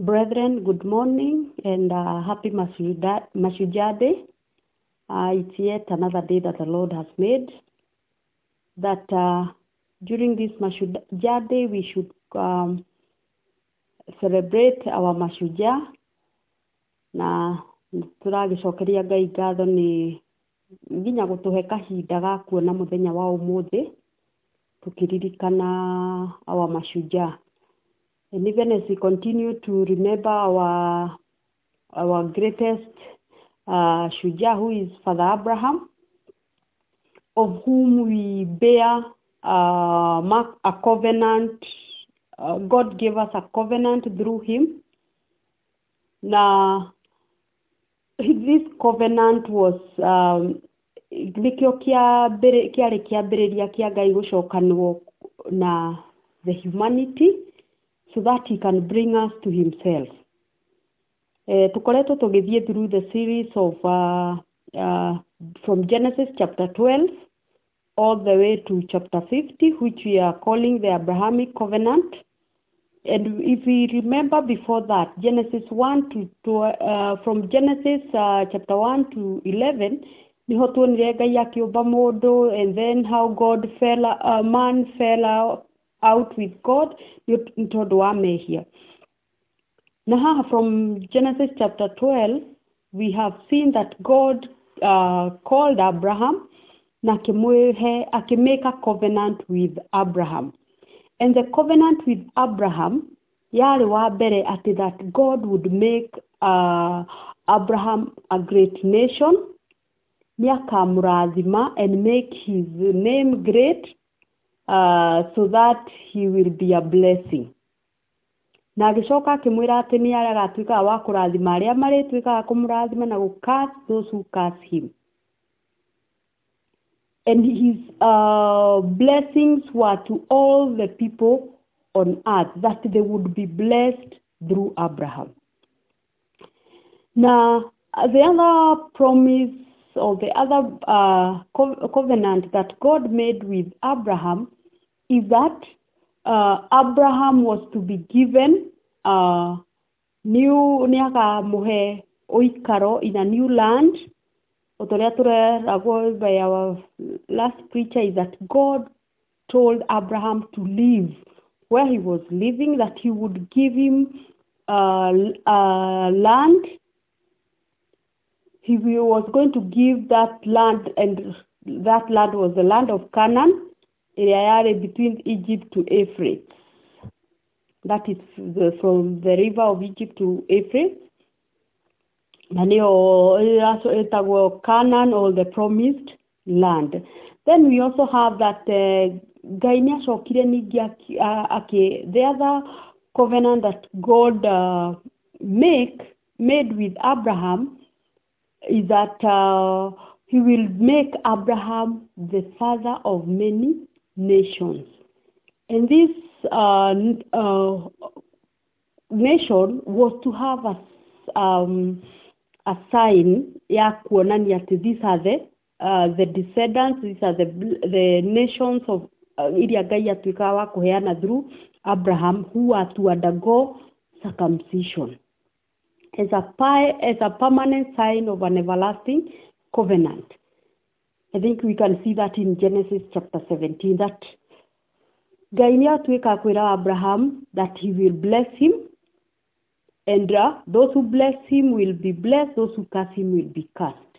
Brethren, good morning and uh, happy Mashujaa Day. Uh, it's yet another day that the Lord has made. That uh, during this Mashujaa Day, we should um, celebrate our Mashujaa na tũragĩcokeria Ngai ngatho nĩ nginya gũtũhe kahinda ga kuona mũthenya wa ũmũthĩ tukĩririkana our Mashujaa. And even as we continue to remember our our greatest uh, Shujaa, who is Father Abraham, of whom we bear uh, mark a covenant. Uh, God gave us a covenant through him. Now, this covenant was um, nĩkĩo kĩarĩ kĩambĩrĩria kĩa Ngai gũcokanwo na the humanity so that he can bring us to himself. Eh, tukoretwo tũgĩthiĩ through the series of uh, uh, from Genesis chapter 12 all the way to chapter 50 which we are calling the Abrahamic covenant. And if we remember before that, Genesis 1 to, to uh, from Genesis uh, chapter 1 to 11, niho tuonire Ngai akĩũmba mũndũ and then how God fell, uh, man fell out, with God nĩ tondũ wa from Genesis chapter 12, we have seen that God uh, called Abraham na a covenant with Abraham. And the covenant with Abraham yarĩ wa atĩ that God would make uh, Abraham a great nation. Nĩakamũrathima and make his name great uh, so that he will be a blessing na agĩcoka akĩmwĩra atĩ nĩ agatuĩkaga wa kũrathima arĩa marĩtuĩkaga kũmũrathima na gũcurse those who curse him and his uh, blessings were to all the people on earth that they would be blessed through Abraham. Now, the other promise or the other uh, covenant that God made with Abraham is that uh, Abraham was to be given uh, new nĩakamuhe ũikaro in a new land by our last preacher is that God told Abraham to leave where he was living, that he would give him uh, uh, land. He was going to give that land, and that land was the land of Canaan, between Egypt to Euphrates. That is the, from the river of Egypt to Euphrates. na nĩyo ĩtagwo Canaan or the promised land. Then we also have that uh, akĩ the other covenant that God uh, make made with Abraham is that uh, he will make Abraham the father of many nations. And this uh, uh, nation was to have a, um, a sign ya kuonania ati these are the uh, the descendants these are the the nations of uh, iria Ngai atuĩkaga wa kuheana through Abraham who are to undergo circumcision as a as a permanent sign of an everlasting covenant. I think we can see that in Genesis chapter 17 that Ngai nĩ atuĩka kwĩra Abraham that he will bless him. And uh, those who bless him will be blessed those who curse him will be cursed.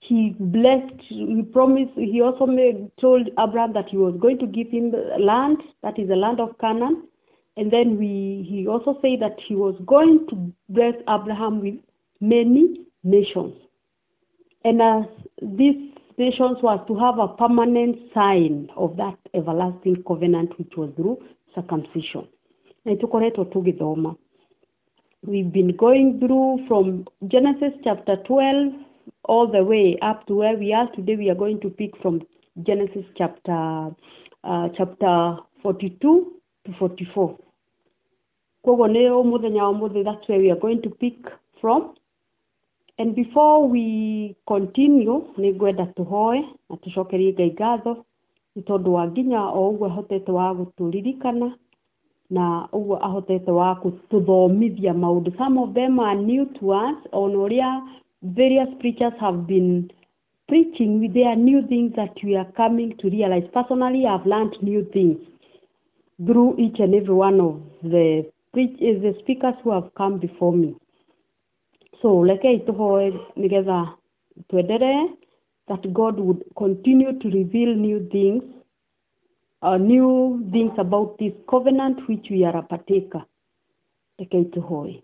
He blessed he promised he also made, told abraham that he was going to give him land that is the land of canaan. And then we he also said that he was going to bless abraham with many nations. And as these was to have a permanent sign of that everlasting covenant which was through circumcision na tukoretwo tũgĩthoma we've been going through from Genesis chapter 12 all the way up to where we are today. We are going to pick from Genesis chapter uh, chapter 42 to 44. Koguo nĩ mũthenya wa mũthĩ that's where we are going to pick from. And before we continue, nĩ ngwenda tũhoe na tũcokerie Ngai ngatho nĩ tondũ wa nginya o ũguo ahotete wa gũtũririkana na ũguo ahotete wa gũtũthomithia maũndũ. Some of them are new to us ona ũrĩa various preachers have been preaching there are new things that we are coming to realize. Personally i've learned new things through each and every one of the the speakers who have come before me so rekei tũhoe nĩgetha twenderee that god would continue to reveal new things uh, new things about this covenant which we are a partaker rekei tũhoe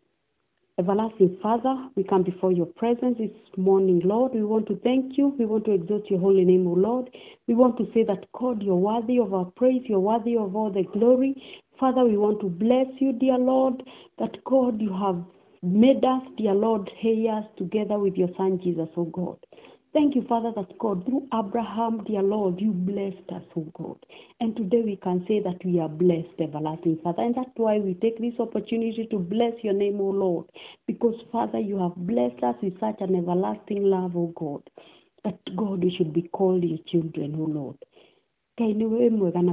Everlasting Father, we come before your presence this morning, Lord. We want to thank you. We want to exalt your holy name, O Lord. We want to say that, God, you're worthy of our praise. You're worthy of all the glory. Father, we want to bless you, dear Lord, that, God, you have made us, dear Lord, heirs together with your Son, Jesus, O God. Thank you, Father, that God, through Abraham, dear Lord, you blessed us, oh God. And today we can say that we are blessed, everlasting Father. And that's why we take this opportunity to bless your name, oh Lord. Because, Father, you have blessed us with such an everlasting love, oh God. That, God, we should be called your children, oh Lord. Ngai nĩ wĩ mwega na.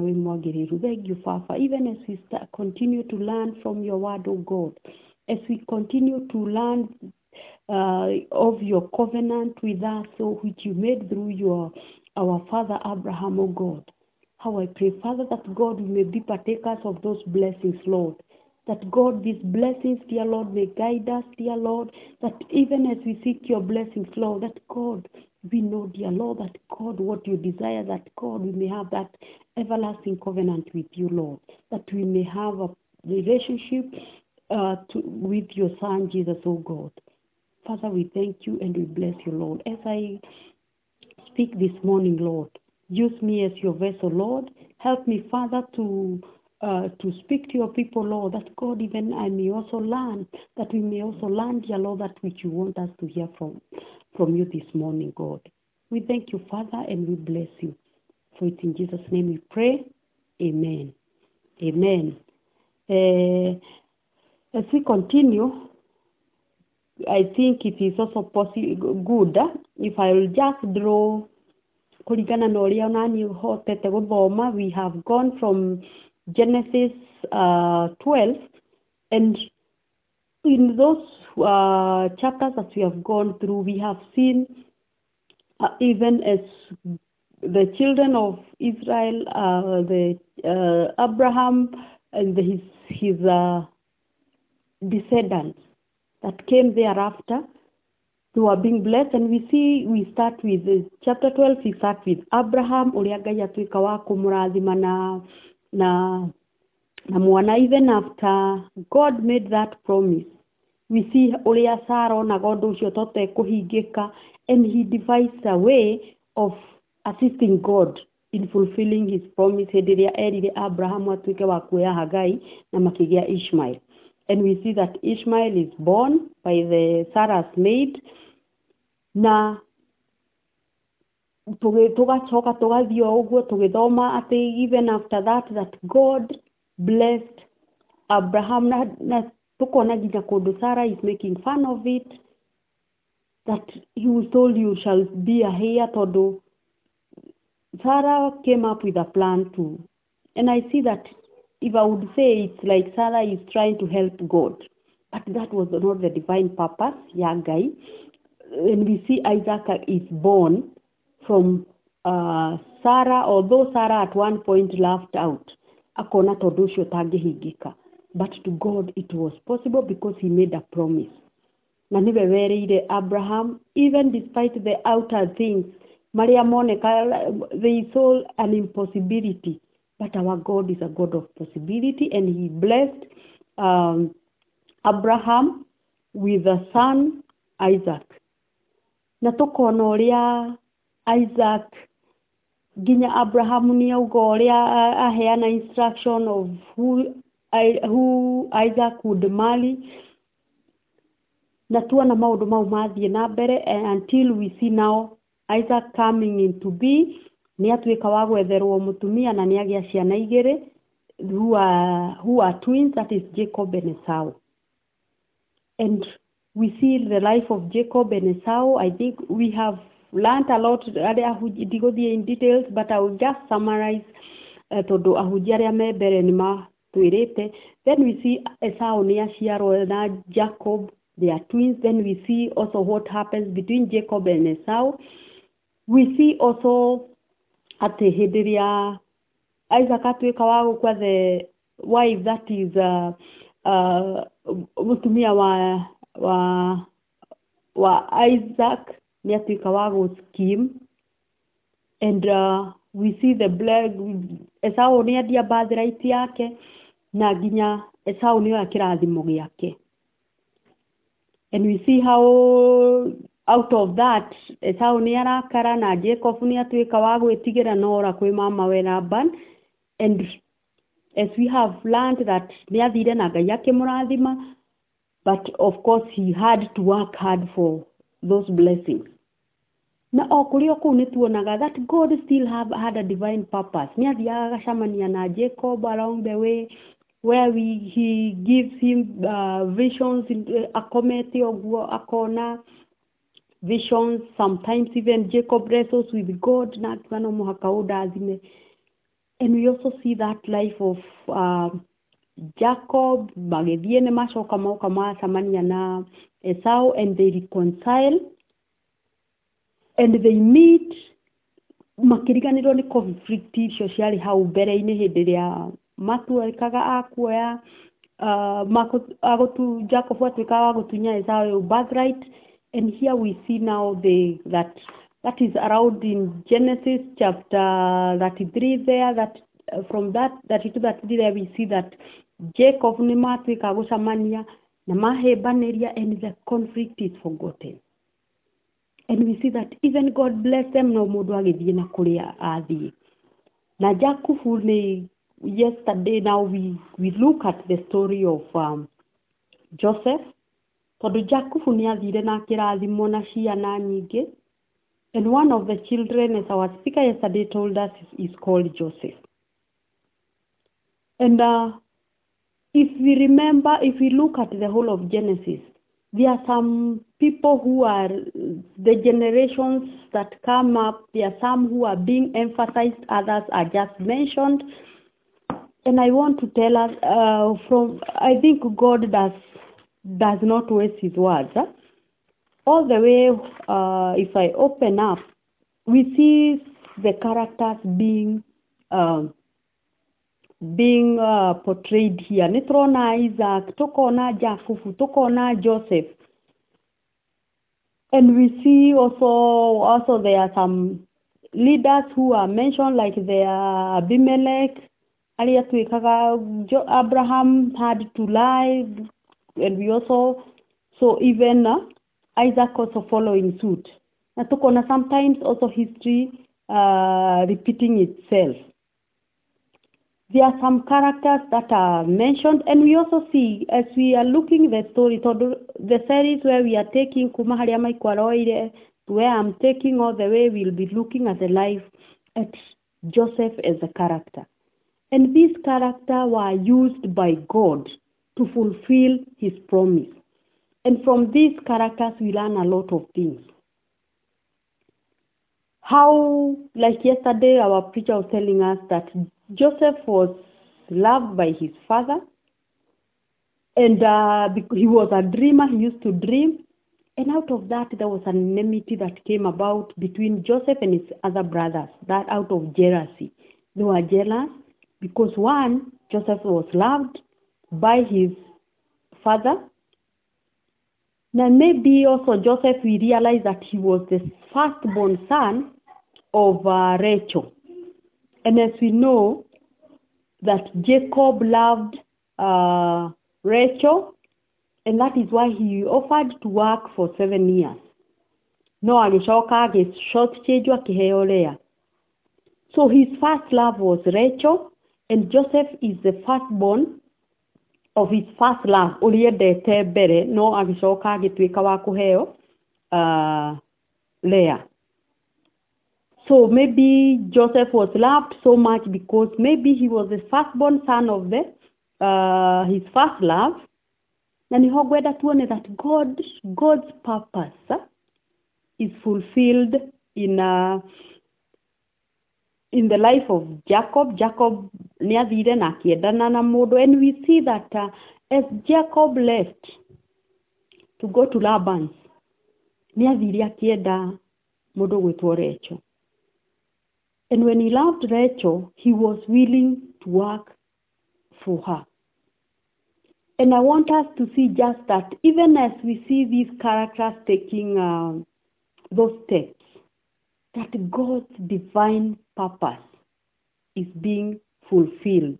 Thank you, Father. Even as we start, continue to learn from your word, oh God. As we continue to learn uh, of your covenant with us, which you made through your our father Abraham, O God. How I pray, Father, that God we may be partakers of those blessings, Lord. That God, these blessings, dear Lord, may guide us, dear Lord. That even as we seek your blessings, Lord, that God, we know, dear Lord, that God, what you desire, that God, we may have that everlasting covenant with you, Lord. That we may have a relationship uh, to, with your Son, Jesus, oh God. Father, we thank you and we bless you, Lord. As I speak this morning, Lord, use me as your vessel, Lord. Help me, Father, to uh, to speak to your people, Lord, that God, even I may also learn, that we may also learn, dear Lord, that which you want us to hear from from you this morning, God. We thank you, Father, and we bless you. For it's in Jesus' name we pray. Amen. Amen. Uh, as we continue, I think it is also possible good if I will just draw kũringana na ũrĩa onani hotete gũthoma we have gone from Genesis uh, 12 and in those uh, chapters that we have gone through we have seen uh, even as the children of Israel uh, the uh, Abraham and his his uh, descendants that came thereafter. Who are being blessed and we see we start with uh, chapter 12 we start with Abraham Ngai wa kũmũrathima na na na mwana. Even after God made that promise we see ũrĩa Sarah onaga ũndũ ũcio totekũhingĩka and he devised a way of assisting God in fulfilling his promise erire Abraham wa kuoya Hagai na Ishmael and we see that Ishmael is born by the Sarah's maid. Na even after that that God blessed Abraham Sarah is making fun of it that he was told you shall be a heir tondũ Sarah came up with a plan too. And I see that if I would say it's like Sarah is trying to help God, but that was not the divine purpose, ya Ngai. And we see Isaac is born from uh, Sarah, although Sarah at one point laughed out, akona tondũ ũcio ũtangĩhingĩka. But to God it was possible because he made a promise. Na nĩwe wereire Abraham, even despite the outer things, marĩa moneka, they saw an impossibility. But our God is a God of possibility, and He blessed um, Abraham with a son, Isaac. Na tukona ũrĩa Isaac nginya Abraham nĩauga ũrĩa aheana instruction of who, I, who Isaac would marry na tuona maundu mau mathiĩ na mbere until we see now Isaac coming into be nĩ atuĩka wa gwetherwo mũtumia na nĩ agĩa ciana igĩrĩ who are, who are twins that is Jacob and Esau and we see the life of Jacob and Esau I think we have learned a lot. Arĩa ndigũthiĩ in details but I will just summarize uh, tondũ ahunjia arĩa me mbere nĩ ma twĩrĩte then we see esau nĩ aciarwo na jacob they are twins. Then we see also what happens between jacob and esau. We see also atĩ hĩndĩ ĩrĩa isaac atuĩka wa gũkua the wife that is uh, uh, mũtumia wa wa wa isaac nĩ atuĩka wa gũ and uh, we see the black esau nĩ endia birthright yake na nginya esau nĩoya kĩrathimo gĩake. And we see how out of that esau nĩ arakara na jacob nĩ atuĩka wa gwĩtigĩra nora kwĩ mama we laban. And as we have learned that nĩ athire na ngai akĩmũrathima but of course he had to work hard for those blessings. Na o kũrĩ o kũu tuonaga that god still have had a divine purpose. Nĩ athiaga agacamania na jacob along the way where we, he gives him uh, visions akomete ũguo akona visions. Sometimes even jacob wrestles with god na akiuga no mũhaka ũndathime and we also see that life of uh, jacob magĩthiĩ nĩ macoka moka macamania na esau and they reconcile. And they meet. Makĩriganĩrwo nĩ conflict icio ciarĩ hau mbere-inĩ hĩndĩ ĩrĩa matuĩkaga a kuoya agũtu jacob atuĩkaga wa gũtunya esau birthright and here we see now the that that is around in genesis chapter 33 there that uh, from that 32 33 there we see that jacob nĩ matuĩka gũcamania na mahĩmbanĩria and the conflict is forgotten. And we see that even god bless them no mũndũ agĩthiĩ na kũrĩa athiĩ na jakubu nĩ yesterday now we, we look at the story of um, joseph tondũ jakubu nĩ athire na kĩrathimo na ciana nyingĩ. And one of the children as our speaker yesterday told us is, is called joseph. And uh, if we remember if we look at the whole of genesis there are some people who are the generations that come up there are some who are being emphasized others are just mentioned. And i want to tell us uh, from i think god does does not waste his words huh? all the way uh, if i open up we see the characters being uh, being uh, portrayed here nĩ tũrona isaac tũkona jakubu tũkona joseph and we see also also there are some leaders who are mentioned like there are abimelech arĩa tuĩkaga abraham had to lie and we also so even uh, isaac also following suit. Na sometimes also history uh, repeating itself. There are some characters that are mentioned and we also see as we are looking the story the series where we are taking kuma harĩa maikwaroire to where i'm taking all the way we'll be looking at the life at joseph as a character. And this character were used by god to fulfill his promise and from these characters we learn a lot of things how like yesterday our preacher was telling us that Joseph was loved by his father, and uh, he was a dreamer. He used to dream, and out of that, there was an enmity that came about between Joseph and his other brothers. That out of jealousy, they were jealous because one, Joseph was loved by his father. Now maybe also Joseph, we realize that he was the firstborn son of uh, Rachel. And as we know that Jacob loved uh, Rachel, and that is why he offered to work for seven years. No agĩcoka Leah. So his first love was Rachel, and Joseph is the firstborn of his first love ũrĩa endete mbere no agĩcoka agĩtuĩka wa kũheo uh, Leah. So maybe Joseph was loved so much because maybe he was the firstborn son of the uh, his first love. Na niho ngwenda tuone that God, God's purpose uh, is fulfilled in uh, in the life of Jacob. Jacob nĩ athire na akĩendana na mũndũ and we see that uh, as Jacob left to go to Laban nĩ athire akĩenda mũndũ gwĩtwo Rachel. And when he loved Rachel, he was willing to work for her. And I want us to see just that, even as we see these characters taking uh, those steps, that God's divine purpose is being fulfilled.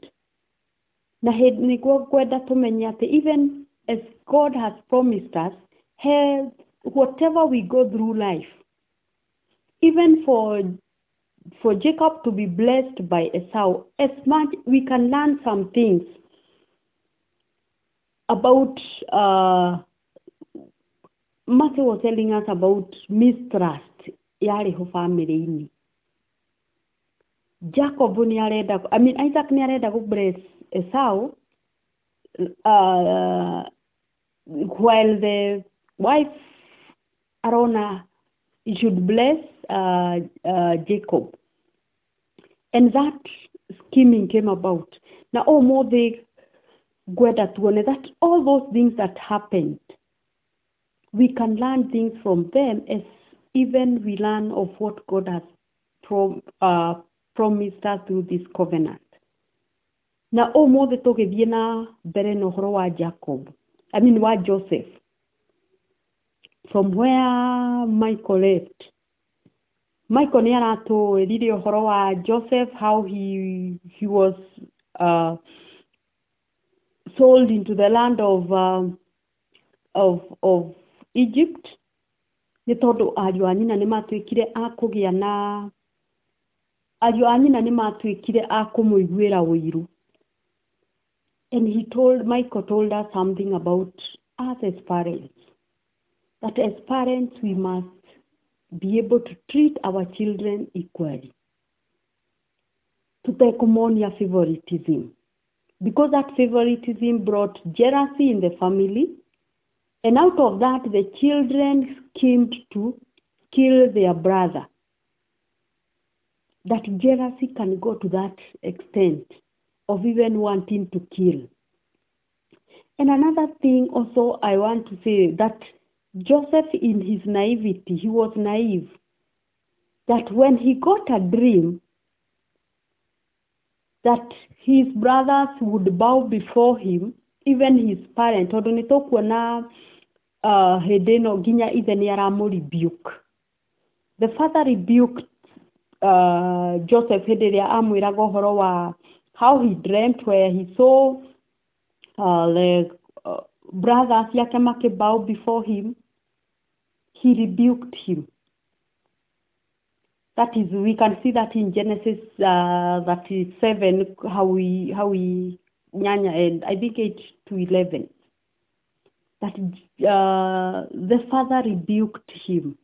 Na niguo ngwenda tũmenye atĩ even as God has promised us, he, whatever we go through life, even for for Jacob to be blessed by Esau, as much we can learn some things about uh, Matthew was telling us about mistrust yarĩho family-inĩ Jacob nĩ arenda I mean Isaac nĩ arenda gu bless Esau uh, while the wife arona should bless uh, uh, Jacob. And that scheming came about. Na ũmũthĩ ngwenda tuone that all those things that happened we can learn things from them as even we learn of what God has uh, promised us through this covenant. Na ũmũthĩ tũgĩthiĩ na mbere na ũhoro wa Jacob, I mean wa Joseph, from where Michael left. Michael nĩ aratũĩrire ũhoro wa Joseph, how he, he was uh, sold into the land of, uh, of, of Egypt a na a and he told Michael told us something about us as parents that as parents we must be able to treat our children equally. Tutekũmonia favoritism. Because that favoritism brought jealousy in the family and out of that the children schemed to kill their brother. That jealousy can go to that extent of even wanting to kill. And another thing also i want to say that joseph in his naivety he was naive that when he got a dream that his brothers would bow before him even his parent tondå nä hĩndĩ ĩno nginya ithe nĩ aramũrebuke the father rebuked uh, joseph hĩndĩ ĩrĩa amwĩraga ũhoro wa how he dreamt where he saw uh, the uh, brothers yake makĩbow before him. He rebuked him. That is we can see that in genesis uh, 37 how we how we nyanya and i think 8 to 11 that uh, the father rebuked him.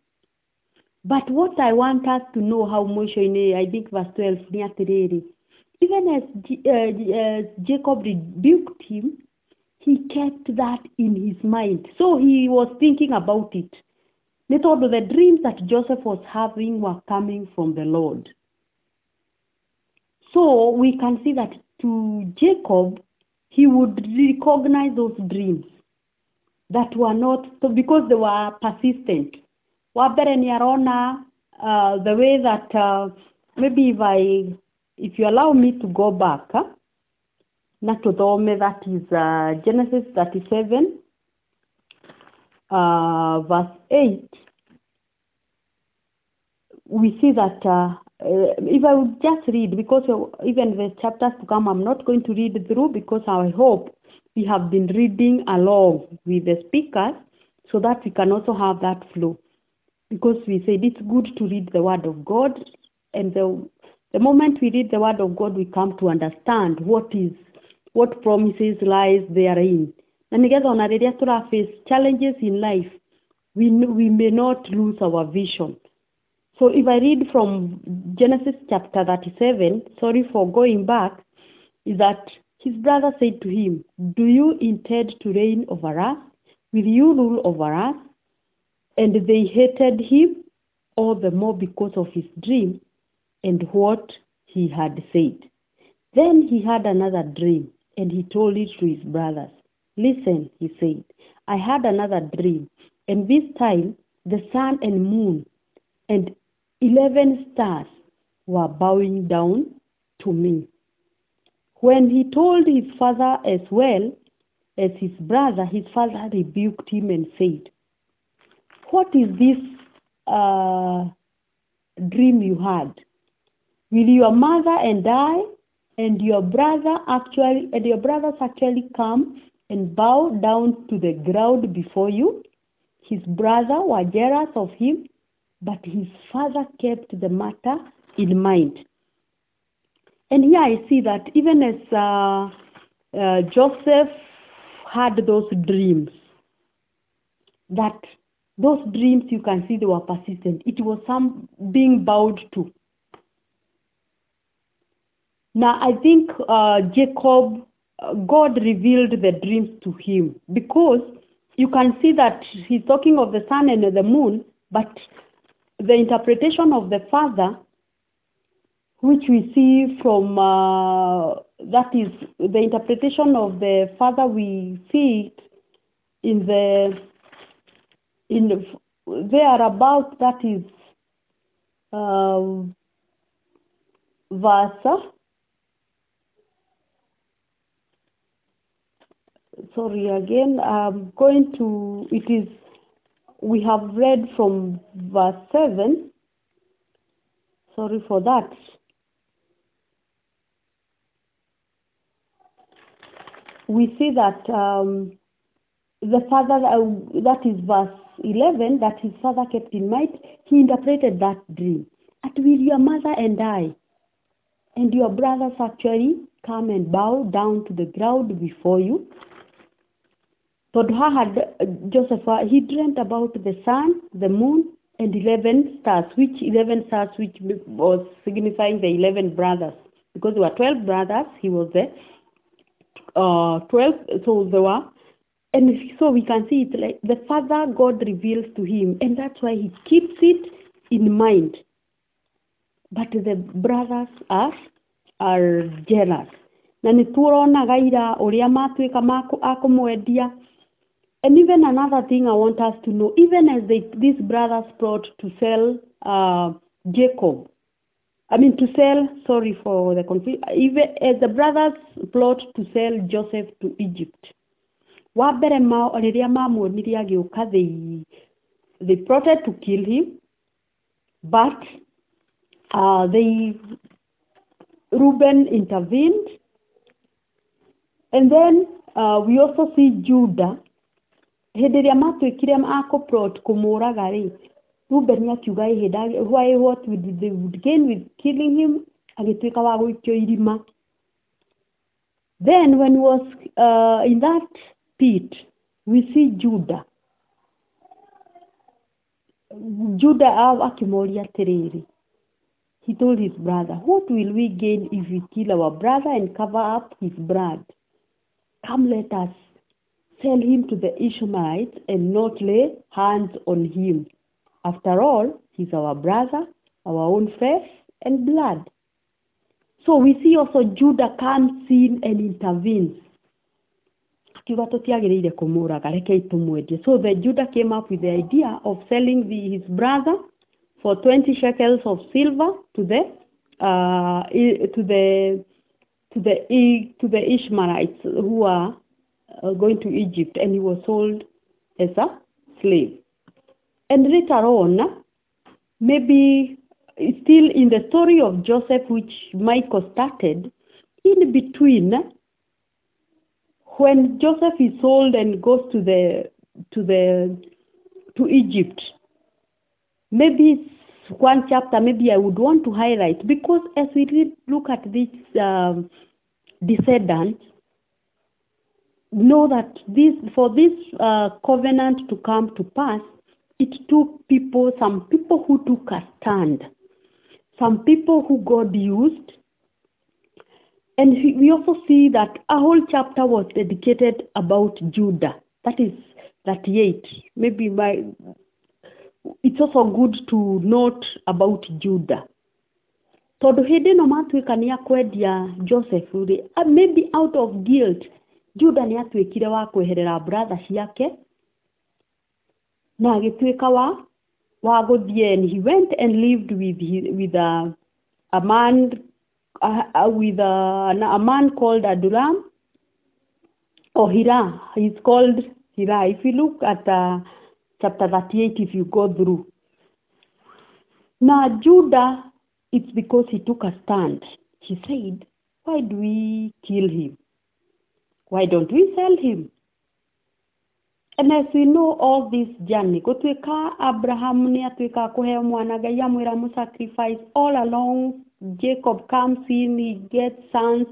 But what i want us to know how mwisho-inĩ i think verse 12 nĩ atĩrĩrĩ even as uh, uh, jacob rebuked him he kept that in his mind. So he was thinking about it. Nĩ tondũ the dreams that joseph was having were coming from the lord. So we can see that to jacob he would recognize those dreams that were not so because they were persistent. Wa mbere nĩ arona uh, the way that uh, maybe if i if you allow me to go back uh, na tuthome that is uh, genesis 37 uh, verse 8 we see that uh, uh, if I would just read, because even the chapters to come, I'm not going to read through because I hope we have been reading along with the speakers so that we can also have that flow. Because we said it's good to read the Word of God, and the, the moment we read the Word of God, we come to understand what is what promises lies therein. Na nigetha ona rĩrĩa tũra face challenges in life, we, we may not lose our vision. So if I read from Genesis chapter 37, sorry for going back, is that his brother said to him, Do you intend to reign over us? Will you rule over us? And they hated him all the more because of his dream and what he had said. Then he had another dream, and he told it to his brothers. Listen, he said, I had another dream, and this time the sun and moon and eleven stars were bowing down to me. When he told his father as well as his brother, his father rebuked him and said, What is this uh, dream you had? Will your mother and I and your brother actually and your brothers actually come and bow down to the ground before you? His brother were jealous of him, but his father kept the matter in mind. And here I see that even as uh, uh, Joseph had those dreams, that those dreams you can see they were persistent. It was some being bowed to. Now I think uh, Jacob, uh, God revealed the dreams to him because you can see that he's talking of the sun and the moon, but the interpretation of the father which we see from uh, that is the interpretation of the father we see it in the in the, there about that is um, verse sorry again i'm going to it is we have read from verse 7 sorry for that we see that um, the father, uh, that is verse 11, that his father kept in mind, he interpreted that dream. At will your mother and I and your brothers actually come and bow down to the ground before you? tondå haha joseph he dreamt about the sun the moon and 11 stars which 11 stars which was signifying the 11 brothers because there were 12 brothers he was the uh, 12 so there were and so we can see it like the father god reveals to him and that's why he keeps it in mind. But the brothers are are jealous. Na nĩ turonaga ira ũrĩa matuĩka a kũmwendia and even another thing i want us to know even as they, these brothers plot to sell uh, jacob I mean to sell, sorry for the confusion, even as the brothers plot to sell Joseph to Egypt. They, they plotted to kill him, but uh, they Reuben intervened. And then uh, we also see Judah. Plot Reuben akiuga why what would they would gain with killing him? Agĩtuĩka wa gũikio irima then when he was uh, in that pit we see Judah. Judah akĩmoria atĩrĩrĩ he told his brother what will we gain if we kill our brother and cover up his blood? Come let us sell him to the Ishmaelites and not lay hands on him after all, he's our brother, our own flesh and blood. So we see also Judah comes in and intervenes. so the Judah came up with the idea of selling the, his brother for 20 shekels of silver to the uh, to the to the to the Ishmaelites who are uh, going to Egypt and he was sold as a slave and later on, maybe still in the story of Joseph, which Michael started, in between, when Joseph is sold and goes to the to the to Egypt, maybe one chapter maybe I would want to highlight because as we look at this um, descendant, know that this for this uh, covenant to come to pass, it took people, some people who took a stand, some people who God used. And we also see that a whole chapter was dedicated about Judah. That is 38. Maybe my, it's also good to note about Judah. tondũ hĩndĩ ĩno matuĩka nĩ akwendia joseph rĩ maybe out of guilt juda nĩ atuĩkire wa kweherera brother ciake na agĩtuĩka wa wa gũthiĩ and he went and lived with, his, with a, a man with a, a man called Adullam or Hirah. He's called Hirah. If you look at uh, chapter 38, if you go through. Now, Judah, it's because he took a stand. He said, Why do we kill him? Why don't we sell him? And as we know all this journey, gũtuĩka Abraham nĩ atuĩka kũheo mwana Ngai amwĩra mu sacrifice all along Jacob comes in, he gets sons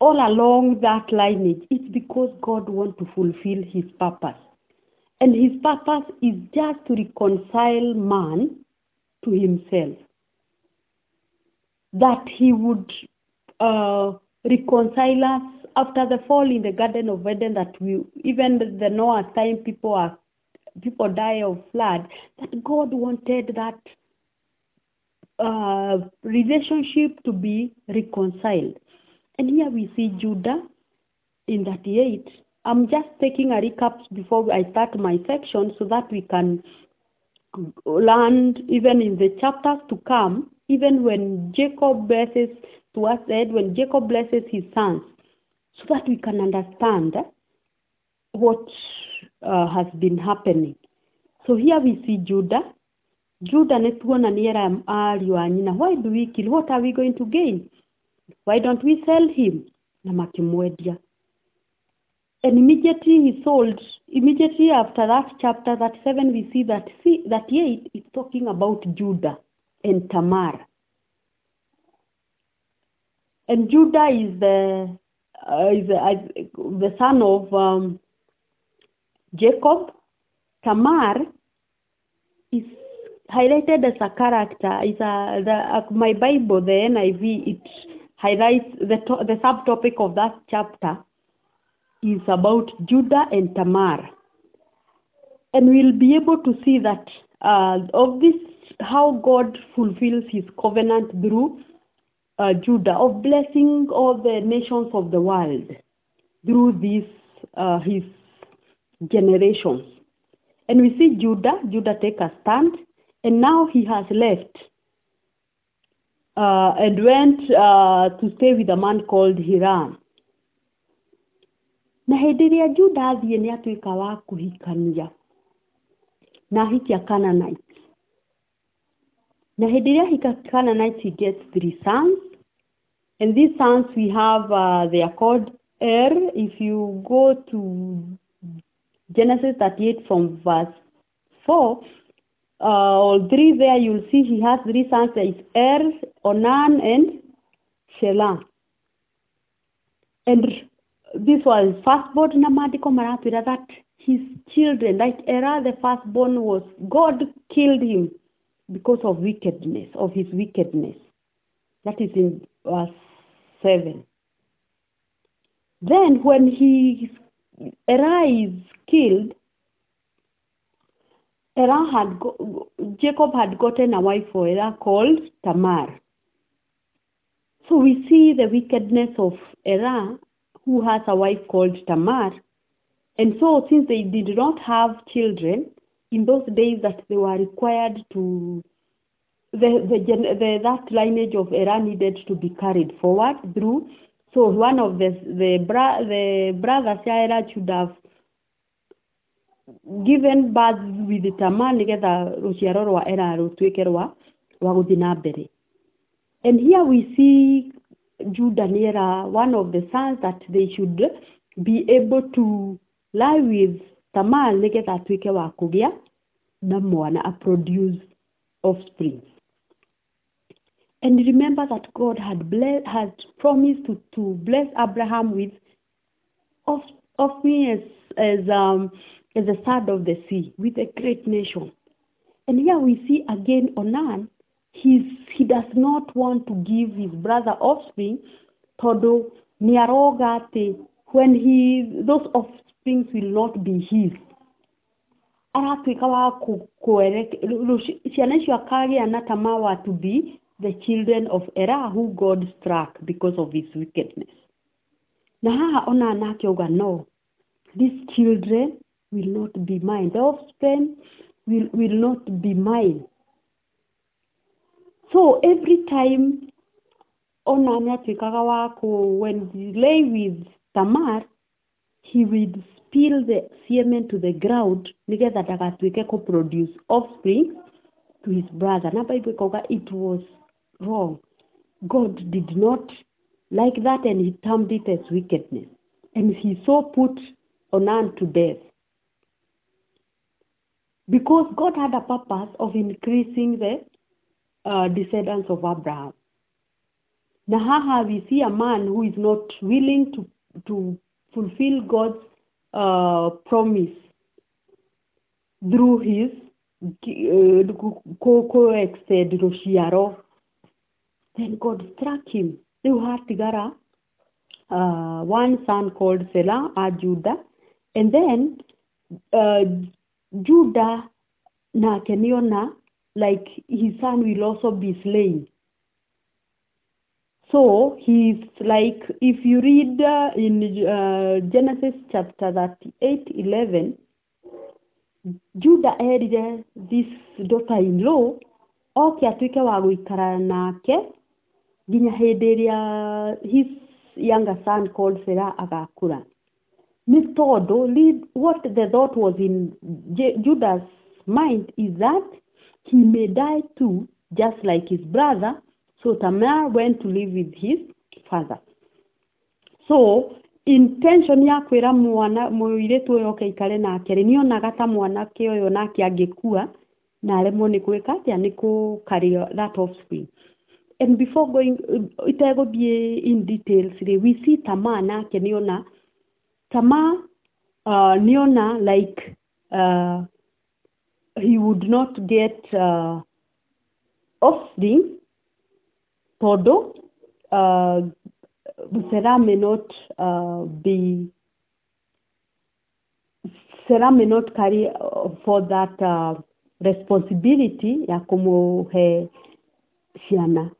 all along that lineage. It's because God wants to fulfill his purpose. And his purpose is just to reconcile man to himself. That he would uh, reconcile us after the fall in the Garden of Eden. That we, even the Noah time, people are people die of flood. That God wanted that uh, relationship to be reconciled. And here we see Judah in 38. I'm just taking a recap before I start my section so that we can learn even in the chapters to come, even when Jacob blesses towards the end, when Jacob blesses his sons, so that we can understand what uh, has been happening. So here we see Judah. Judah nĩ tuona nĩ era ariũ a nyina. Why do we kill? What are we going to gain? Why don't we sell him? Na makimwendia. And immediately he sold, immediately after that chapter, that 7, we see that see, that 8 is talking about Judah and Tamar. And Judah is the uh, is the, uh, the son of um, Jacob. Tamar is highlighted as a character. Is a the uh, my Bible, the NIV, it highlights the to- the subtopic of that chapter is about Judah and Tamar. And we'll be able to see that uh, of this, how God fulfills his covenant through uh, Judah, of blessing all the nations of the world through this, uh, his generations. And we see Judah, Judah take a stand, and now he has left uh, and went uh, to stay with a man called Hiram. na hĩndĩ ĩrĩa juda athiĩ nĩ atuĩka wa kũhikania na ahikia Canaanites na hĩndĩ ĩrĩa ahika Canaanites he gets three sons and these sons we have uh, are called Er if you go to Genesis 38 from verse 4 uh, or 3 there you'll see he has three sons. There is Er, Onan and Shelah. And this was firstborn na maandiko maratwĩra that his children. Like Erah the firstborn was God killed him because of wickedness of his wickedness. That is in verse 7 then when he Erah is killed Erah had go, Jacob had gotten a wife for Erah called Tamar so we see the wickedness of Erah who has a wife called Tamar. And so since they did not have children, in those days that they were required to, the, the, the that lineage of Era needed to be carried forward through. So one of the, the, bra, the brothers Erah should have given birth with Tamar nĩgetha rũciaro rwa Erah rũtuĩke rwa rwa gũthiĩ na. And here we see Judah Nera, one of the sons that they should be able to lie with Tamar nĩgetha atuĩke wa kũgĩa na a produce offspring. And remember that God had bless, had promised to, to bless Abraham with offspring as as um as a third of the sea with a great nation. And here we see again Onan he's, he does not want to give his brother offspring tondũ nĩ aroga when he those offsprings will not be his aratuĩka wa ciana icio akagĩa na tamawa to be the children of Erah who God struck because of his wickedness. Na haha ona nake auga no, these children will not be mine. The offspring will, will not be mine. So every time ona atuĩkaga wa kũ when he lay with Tamar he will spill the semen to the ground nigetha ndagatuĩke kũ produce offspring to his brother na bible ikauga it was wrong god did not like that and he termed it as wickedness and he so put onan to death because god had a purpose of increasing the uh, descendants of abraham na haha we see a man who is not willing to, to fulfill god's uh, promise through his co-extend rũciaro then god struck him. Hatigara uh, one son called Shelah a Judah. And then uh, Judah nake nĩona like his son will also be slain. So he's like if you read uh, in uh, Genesis chapter 38 11 Judah erire this daughter in law oke atuĩke wa gũikara nake nginya hĩndĩ ĩrĩa his younger son called Sarah agakũra. Nĩ tondũ what the thought was in J Judah's mind is that he may die too just like his brother. So Tamar went to live with his father. So intention ya kwĩra mwana mũirĩtu ũyũ oke ikare nake rĩ nĩonaga ta mwanake ũyũ nake angĩkua na aremwo nĩ gwĩka atĩa? Nĩ kũcarry that offspring and before going itegũthiĩ in details rĩ we see tamaa nake nĩona tamaa uh, nĩona like uh, he would not get uh, offspring tondũ uh, Sarah may not uh, be Sarah may not carry for that uh, responsibility ya kumuhe ciana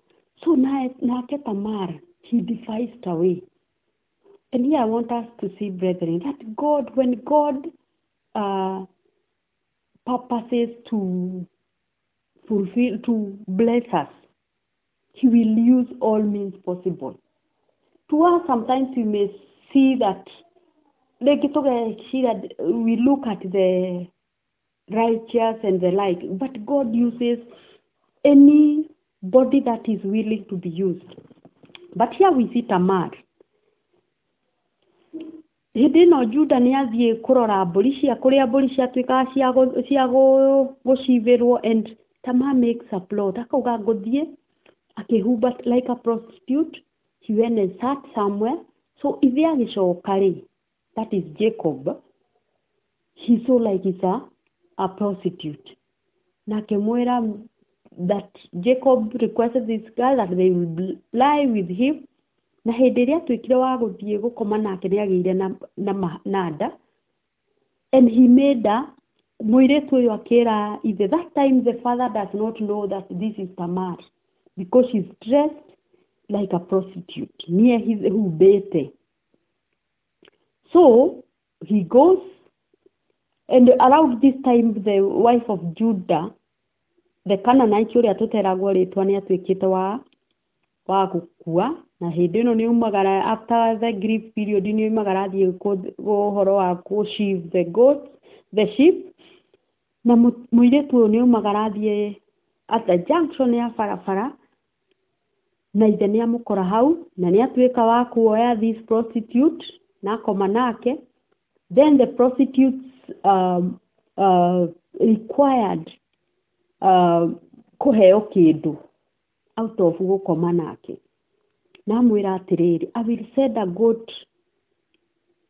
so nake Tamar he devised a way and here I want us to see brethren that God when God uh, purposes to fulfill to bless us he will use all means possible. To us sometimes we may see that tũgeciria we look at the righteous and the like but God uses any body that is willing to be used. But here we see Tamar. Hĩndĩ ĩno Juda nĩ athiĩ kũrora mbũri cia kũrĩa mbũri ciatuĩkaga cia gũcivĩrwo and Tamar makes a plot. Akauga ngũthiĩ akĩhumba like a prostitute he went and sat somewhere. So ithe agĩcoka rĩ that is Jacob he saw like he's a, a prostitute. Na akĩmwĩra that Jacob requested this girl that they would lie with him. Na hĩndĩ ĩrĩa atuĩkire wa gũthiĩ gũkoma nake nĩ agĩire na, nda. And he made a mũirĩtu ũyũ akĩra ithe that time the father does not know that this is Tamar? Because she's dressed like a prostitute. Niye humbĩte. So he goes and around this time the wife of Judah the Canaanite ũrĩa rĩtwa ni atuĩkĩte wa wa gũkua na hĩndĩ ĩno ni umagara after the grief period ni umagara athiĩ ũhoro wa gũshieve the goats the sheep. Na mũirĩtu ni umagara athiĩ at the junction ya barabara na ithe ni amukora hau na ni atuĩka wa kuoya this prostitute na akoma nake. Then the prostitutes um, uh, required uh, kindu kĩndũ out of gũkoma nake. Na amwĩra atiriri I will send a goat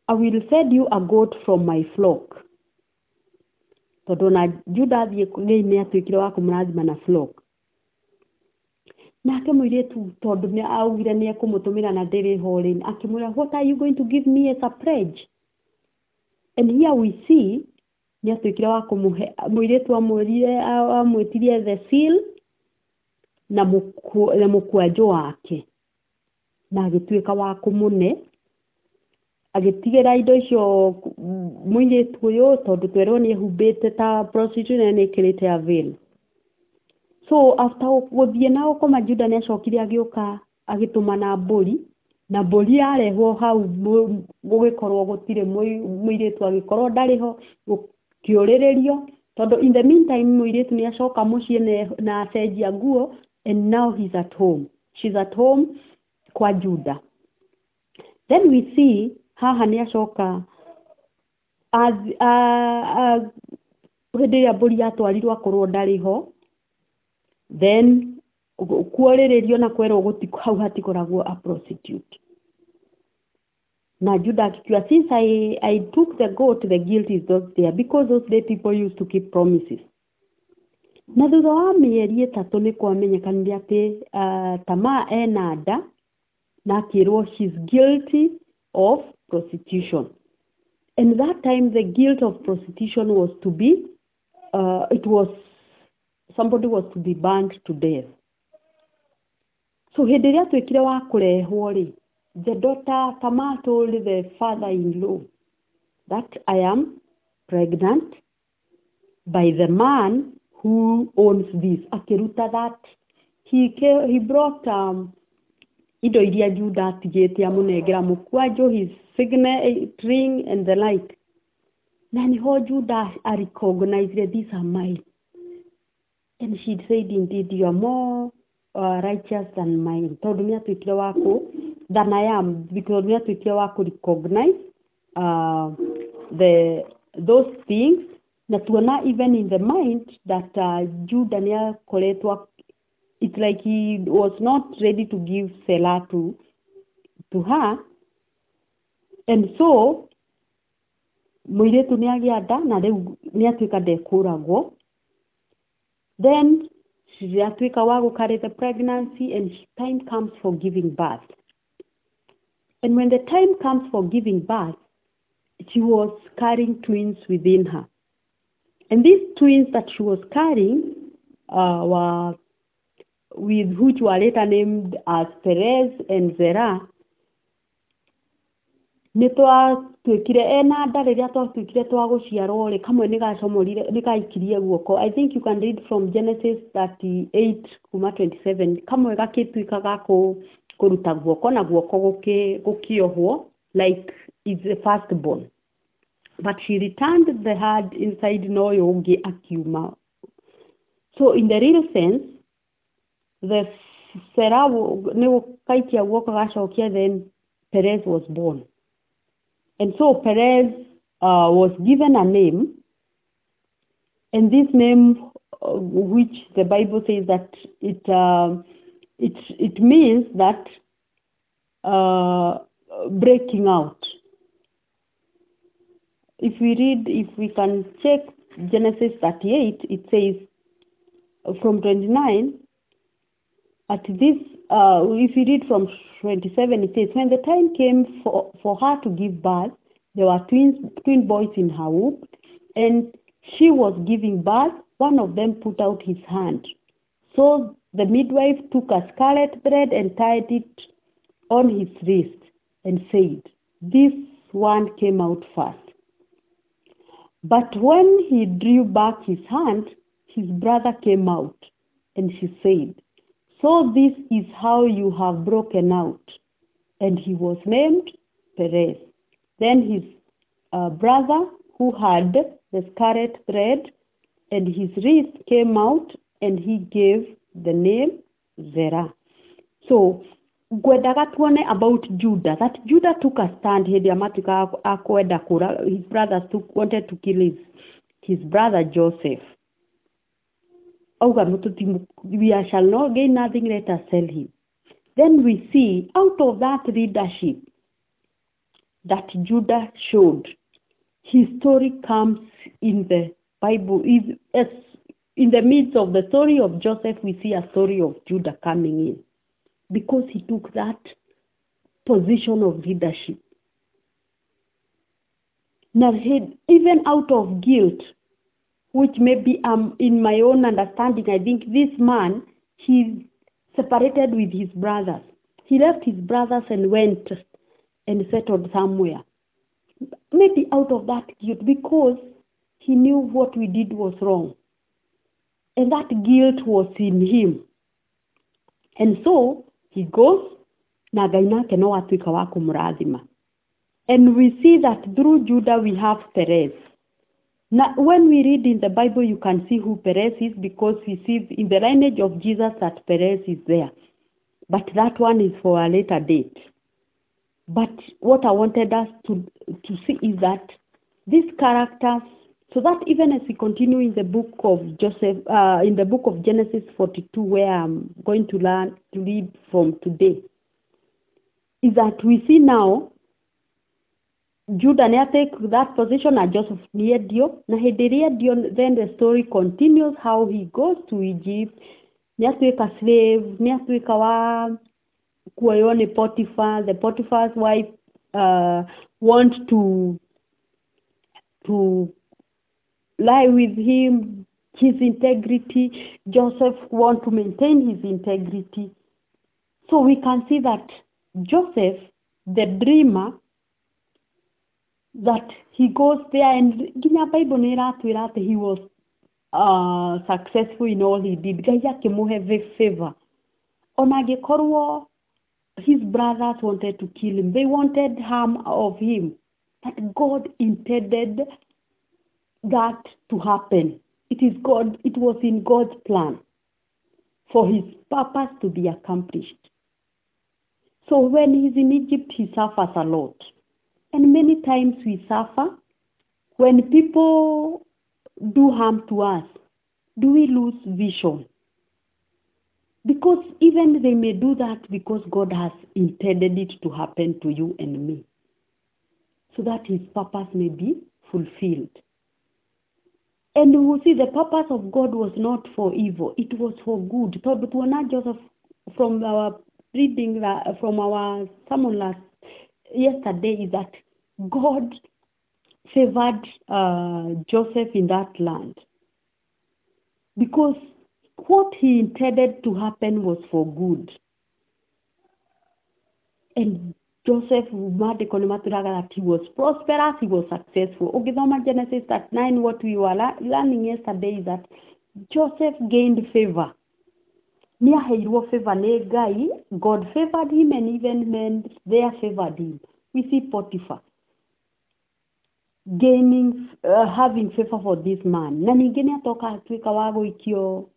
I will send you a goat from my flock. Tondå na Juda athiĩ nĩ atuĩkire wa kũmũrathima na flock. Nake mũirĩtu tondũ nĩ augire nĩ ekũmũtũmĩra na ndĩrĩ ho rĩ akĩmwĩra what are you going to give me as a pledge? And here we see nĩ atuĩkire wa kũmũhe mũirĩtu amwĩrire amwĩtirie the seal na mũkwanjũ wake na agĩtuĩka wa kũmũne agĩtigĩra indo icio mũirĩtu ũyũ tondũ twerwo nĩ ehumbĩte ta prostitute na nĩ ĩkĩrĩte a veil so after gũthiĩ na gũkoma juda nĩ acokire agĩũka agĩtũmana mbũri na mbũri yarehwo hau gũgĩkorwo gũtirĩ mũirĩtu agĩkorwo ndarĩ ho gũkĩũrĩrĩrio tondũ in the meantime mũirĩtu ni acoka mũciĩ na- acenjia nguo and now he's at home. She's at home kwa juda. Then we see haha nĩ acoka ath- a- a- hĩndĩ ĩrĩa mbũri yatwarirwo akorwo ndarĩ ho then kuorĩrĩrio na kwerwo hau hatikoragwo a prostitute na Judah akijua since I, I took the goat the guilt is not there because those day people used to keep promises. Na thutha wa mĩeri ĩtatũ nĩ kwamenyekanire atĩ uh, tamaa ena nda na akĩrwo she's guilty of prostitution. And that time the guilt of prostitution was to be uh, it was somebody was to be burned to death. So hĩndĩ ĩrĩa twĩkire wa kũrehwo rĩ the daughter Tamar told the father in law that I am pregnant by the man who owns this akĩruta that he, ca- he brought um, indo iria juda atigĩte amũnengera mũkwanjũ his signet ring and the like. Na nĩho juda arecognized these are mine. And she said indeed you are more uh, righteous than mine. Tondũ nĩ atuĩkire wa kũ than I am because nĩ atuĩkire wa kũ recognize uh, the those things na tuona even in the mind that uh, Judah nĩ akoretwo it's like he was not ready to give Selah to to her. And so mũirĩtu nĩ agĩa nda na rĩu nĩ atuĩka ndekũragwo. Then atuĩka wa gũcarry the pregnancy and time comes for giving birth and when the time comes for giving birth she was carrying twins within her. And these twins that she was carrying uh, were with which were later named as Perez and Zerah. Nĩ twatuĩkire ena nda rĩrĩa twatuĩkire twa gũciarwo rĩ kamwe nĩ gacomorire nĩ gaikirie guoko. I think you can read from genesis 38 kuma 27 kamwe gakĩtuĩka ga kũ- kũruta guoko na guoko gũkĩohwo like is the first born but she returned the hand inside na ũyũ akiuma. So in the real sense the Sarah nĩ gũkaikia guoko gacokia then Perez was born. And so Perez uh, was given a name and this name uh, which the Bible says that it uh, it it means that uh, breaking out if we read if we can check Genesis 38 it says from 29 at this, uh, if you read from 27, it says, When the time came for, for her to give birth, there were twins, twin boys in her womb, and she was giving birth. One of them put out his hand. So the midwife took a scarlet thread and tied it on his wrist and said, This one came out first. But when he drew back his hand, his brother came out, and she said, So this is how you have broken out. And he was named Perez. Then his uh, brother, who had the scarlet thread, and his wrist came out, and he gave the name Zerah. So, ngwendaga tuone about Judah, that Judah took a stand hĩndĩ ĩrĩa matuĩka a kwenda kũra, his brothers took, wanted to kill his, his brother Joseph. auga "Mũtũti- we shall not gain nothing let us sell him then we see out of that leadership that Judah showed his story comes in the Bible is as in the midst of the story of Joseph we see a story of Judah coming in because he took that position of leadership now even out of guilt which maybe um, in my own understanding, I think this man, he separated with his brothers. He left his brothers and went and settled somewhere. Maybe out of that guilt because he knew what we did was wrong. And that guilt was in him. And so he goes na Ngai nake no atuĩka wa. And we see that through Judah we have Perez. Now, when we read in the Bible, you can see who Perez is because we see in the lineage of Jesus that Perez is there. But that one is for a later date. But what I wanted us to, to see is that these characters, so that even as we continue in the book of Joseph, uh, in the book of Genesis 42, where I'm going to learn to read from today, is that we see now Judah take that position and Joseph nĩ endio na endio then the story continues how he goes to Egypt. Nĩ atuĩka slave nĩ atuĩka wa kuoywo Potiphar. The Potiphar's wife uh, want to to lie with him his integrity. Joseph want to maintain his integrity. So we can see that Joseph the dreamer that he goes there and nginya bible he was uh, successful in all he did. Ngai akĩmũhe favor. Ona angĩkorwo his brothers wanted to kill him they wanted harm of him. But god intended that to happen it is god it was in god's plan for his purpose to be accomplished so when he's in egypt he suffers a lot and many times we suffer when people do harm to us. Do we lose vision? Because even they may do that because God has intended it to happen to you and me. So that his purpose may be fulfilled. And we will see the purpose of God was not for evil, it was for good. Tondũ not Joseph from our reading from our sermon last yesterday is that God favored uh, Joseph in that land because what he intended to happen was for good. And Joseph maandĩko nĩ he was prosperous, he was successful. Ũngĩthoma Genesis 39, what we were learning yesterday is that Joseph gained favor. Nĩ aheirwo favor nĩ Ngai. God favored him and even men there favored him. We see Potiphar gaining uh, having favor for this man na ningĩ nĩ atoka atuĩka wa gũikio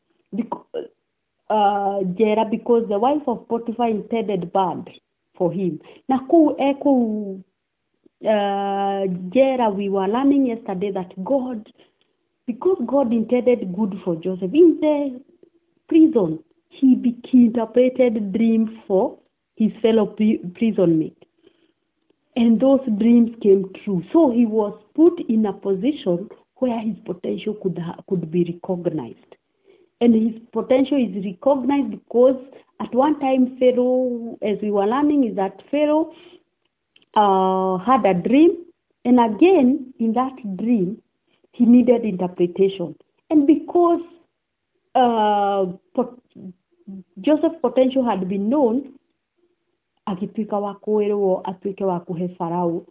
uh, jera because the wife of Potiphar intended bad for him. Na kũu e kũu uh, jera we were learning yesterday that God because God intended good for Joseph in the prison he, he interpreted dreams for his fellow prison mate. And those dreams came true. So he was put in a position where his potential could could be recognized, and his potential is recognized because at one time Pharaoh, as we were learning, is that Pharaoh uh, had a dream, and again in that dream he needed interpretation, and because uh, pot- Joseph's potential had been known, agĩtuĩka wa kwĩrwo atuĩke wa kũhe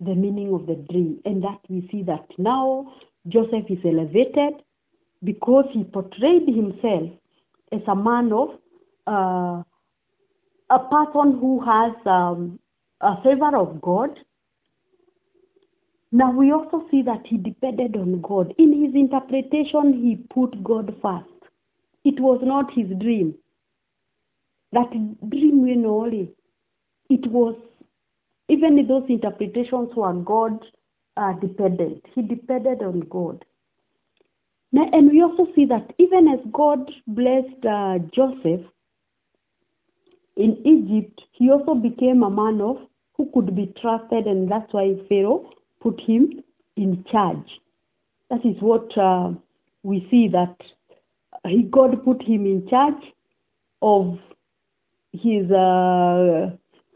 the meaning of the dream. And that we see that now Joseph is elevated because he portrayed himself as a man of uh, a person who has um, a favor of God. Now we also see that he depended on God. In his interpretation, he put God first. It was not his dream. That dream we know only it was even those interpretations were God uh, dependent. He depended on God. Now, and we also see that even as God blessed uh, Joseph in Egypt, he also became a man of who could be trusted, and that's why Pharaoh put him in charge. That is what uh, we see that he, God put him in charge of his uh,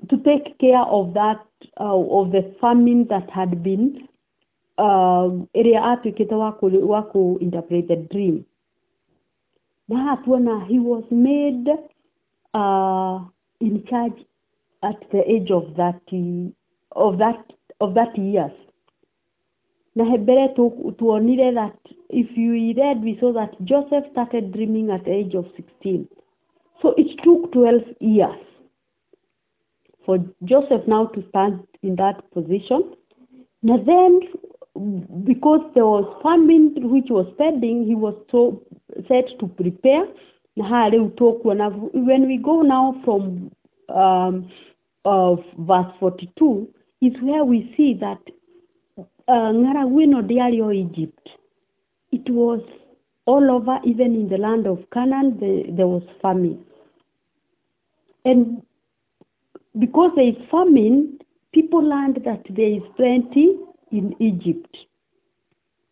to take care of that uh, of the famine that had been ĩrĩa atuĩkĩte wa interpret the dream haha tuona he was made uh, in charge at the age of that of that of that years. Na tu- tuonire that if you read we saw that joseph started dreaming at the age of 16 so it took 12 years for joseph now to stand in that position. Now then because there was famine which was pending he was so set to prepare na tũkuona when we go now from um, of verse 42 is where we see that uh, ng'aragu ĩno ndĩarĩ o egypt. It was all over even in the land of canaan the, there was famine. And because there is famine people learned that there is plenty in egypt.